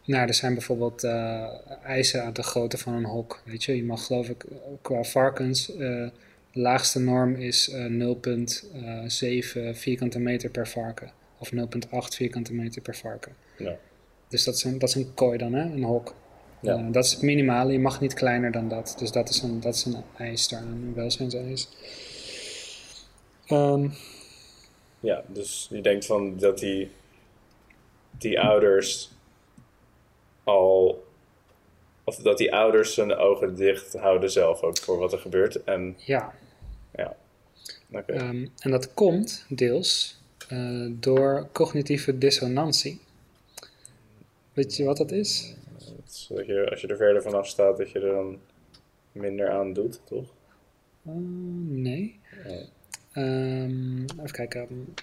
nou, er zijn bijvoorbeeld eh, eisen aan de grootte van een hok. Weet je, je mag geloof ik eh, qua varkens, de laagste norm is eh 0,7 vierkante meter per varken. Of 0,8 vierkante meter per varken. Ja. Dus dat is een, dat is een kooi dan, hè? een hok. Ja. Eh, dat is het minimale, je mag niet kleiner dan dat. Dus dat is een, dat is een eis daar, een welzijnseis. Ehm Ja, dus je denkt van dat die, die ouders al. Of dat die ouders hun ogen dicht houden zelf ook voor wat er gebeurt. En ja, ja. Ehm, en dat komt deels eh, door cognitieve dissonantie. Weet je wat dat is? Zodat je, als je er verder vanaf staat, dat je er dan minder aan doet, toch? Eh, nee. Ehm, even kijken.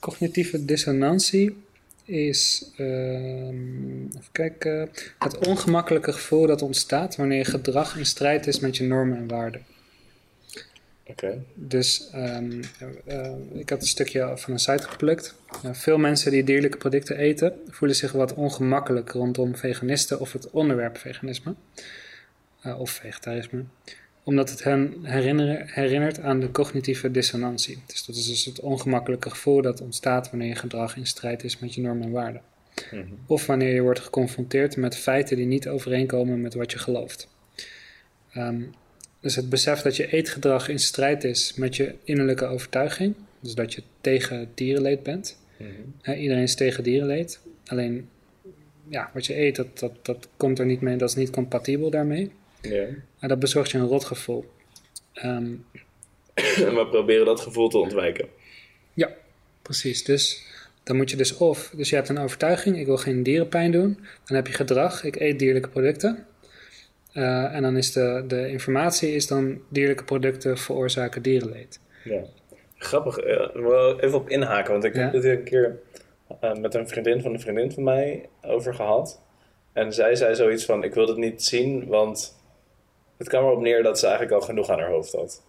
Cognitieve dissonantie is ehm, even kijken, het ongemakkelijke gevoel dat ontstaat wanneer je gedrag in strijd is met je normen en waarden. Oké. Dus ehm, eh, ik had een stukje van een site geplukt. Veel mensen die dierlijke producten eten voelen zich wat ongemakkelijk rondom veganisten of het onderwerp veganisme eh, of vegetarisme, omdat het hen herinnert aan de cognitieve dissonantie. Dus dat is dus het ongemakkelijke gevoel dat ontstaat wanneer je gedrag in strijd is met je normen en waarden. Mhm. Of wanneer je wordt geconfronteerd met feiten die niet overeenkomen met wat je gelooft. Ehm, dus het besef dat je eetgedrag in strijd is met je innerlijke overtuiging, dus dat je tegen dierenleed bent. Mhm. Iedereen is tegen dierenleed, alleen ja, wat je eet, dat, dat, dat komt er niet mee, dat is niet compatibel daarmee. Ja. En dat bezorgt je een rotgevoel. Ehm, En we proberen dat gevoel te ontwijken. Ja, precies. Dus dan moet je dus of, dus je hebt een overtuiging, ik wil geen dierenpijn doen. Dan heb je gedrag, ik eet dierlijke producten. Eh, en dan is de, de informatie is dan dierlijke producten veroorzaken dierenleed. Ja. Grappig, ik wil even op inhaken, want ik Ja. heb dit een keer eh, met een vriendin van een vriendin van mij over gehad. En zij zei zoiets van, ik wil het niet zien, want het kwam erop neer dat ze eigenlijk al genoeg aan haar hoofd had.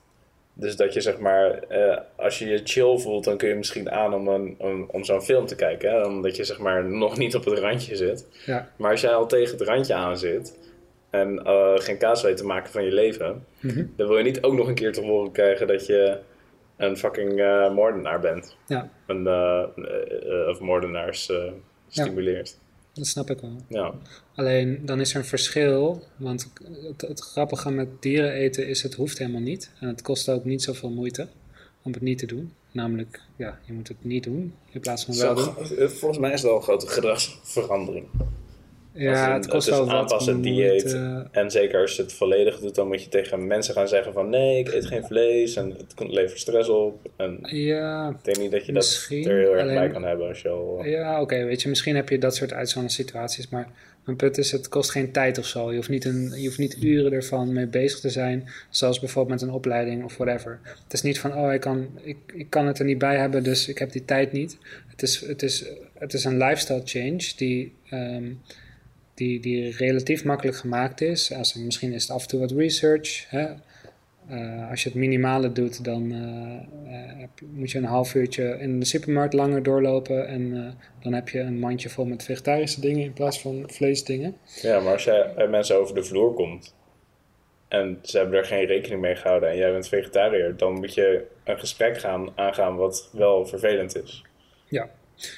Dus dat je zeg maar, eh, als je je chill voelt, dan kun je misschien aan om, een, om, om zo'n film te kijken. Hè? Omdat je zeg maar nog niet op het randje zit. Ja. Maar als jij al tegen het randje aan zit en eh, geen kaas weet te maken van je leven, Mhm. dan wil je niet ook nog een keer te horen krijgen dat je een fucking eh, moordenaar bent. Ja, Een, eh, of moordenaars stimuleert. dat snap ik wel. Ja. Alleen dan is er een verschil, want het, het grappige met dieren eten is het hoeft helemaal niet. En het kost ook niet zoveel moeite om het niet te doen. Namelijk, ja, je moet het niet doen in plaats van wel doen. Volgens mij is het wel een grote gedragsverandering. Ja, het kost het is wel wat aanpassen, dieet. En zeker als je het volledig doet, dan moet je tegen mensen gaan zeggen van nee, ik eet geen vlees en het levert stress op. En Ja, ik denk niet dat je Misschien, dat er heel erg alleen- bij kan hebben als je al... Ja, oké, weet je, misschien heb je dat soort uitzonderlijke situaties, maar mijn punt is, het kost geen tijd of zo. Je hoeft niet, een, je hoeft niet uren ervan mee bezig te zijn, zoals bijvoorbeeld met een opleiding of whatever. Het is niet van, oh, ik kan, ik, ik kan het er niet bij hebben, dus ik heb die tijd niet. Het is, het is, het is een lifestyle change die, ehm, die, die relatief makkelijk gemaakt is. Als, misschien is het af en toe wat research, hè? Eh, als je het minimale doet, dan eh, eh, heb moet je een half uurtje in de supermarkt langer doorlopen. En dan heb je een mandje vol met vegetarische dingen in plaats van vleesdingen. Ja, maar als jij bij mensen over de vloer komt en ze hebben er geen rekening mee gehouden en jij bent vegetariër, dan moet je een gesprek gaan aangaan wat wel vervelend is. Ja.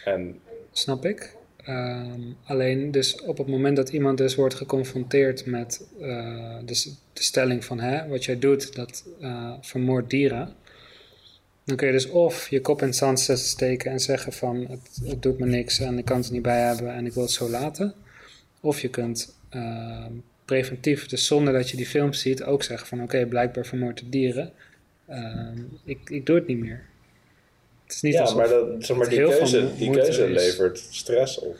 En Snap ik. Ehm, alleen dus op het moment dat iemand dus wordt geconfronteerd met eh, dus de stelling van hè, wat jij doet, dat eh, vermoordt dieren. Dan kun je dus of je kop in het zand steken en zeggen van het, doet me niks en ik kan het niet bij hebben en ik wil het zo laten. Of je kunt ehm, preventief, dus zonder dat je die films ziet, ook zeggen van oké, blijkbaar vermoord dieren. Ehm, ik, ik doe het niet meer. Het is niet ja, maar, dat, zeg maar die keuze, die keuze levert stress op.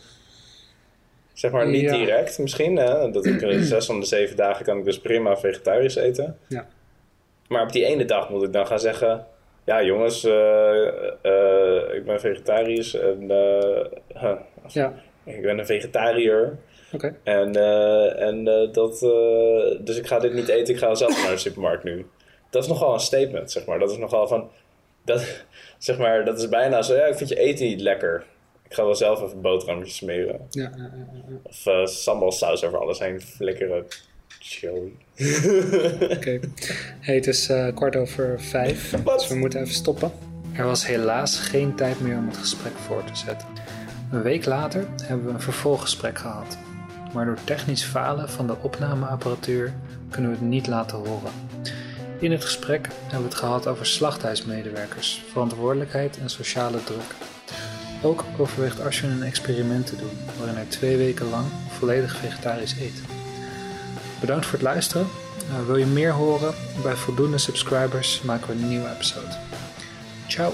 Zeg maar niet Ja. direct misschien. Hè? Dat ik eh, zes van de zeven dagen kan ik dus prima vegetarisch eten. Ja. Maar op die ene dag moet ik dan gaan zeggen... Ja jongens, eh, eh, ik ben vegetarisch en... huh, Ja, ik ben een vegetariër. Oké. En, en dat, dus ik ga dit niet eten, ik ga zelf naar de supermarkt nu. Dat is nogal een statement, zeg maar. Dat is nogal van, dat, zeg maar, dat is bijna zo, ja, ik vind je eten niet lekker. Ik ga wel zelf even boterhammetjes smeren. Ja, ja, ja, ja. Of eh sambal saus over alles heen flikkeren. Chill. Oké. Hey, het is eh, kwart over vijf, Wat? dus we moeten even stoppen. Er was helaas geen tijd meer om het gesprek voor te zetten. Een week later hebben we een vervolggesprek gehad. Maar door technisch falen van de opnameapparatuur kunnen we het niet laten horen. In het gesprek hebben we het gehad over slachthuismedewerkers, verantwoordelijkheid en sociale druk. Ook overweegt Ashwin een experiment te doen, waarin hij twee weken lang volledig vegetarisch eet. Bedankt voor het luisteren. Uh, wil je meer horen? Bij voldoende subscribers maken we een nieuwe episode. Ciao!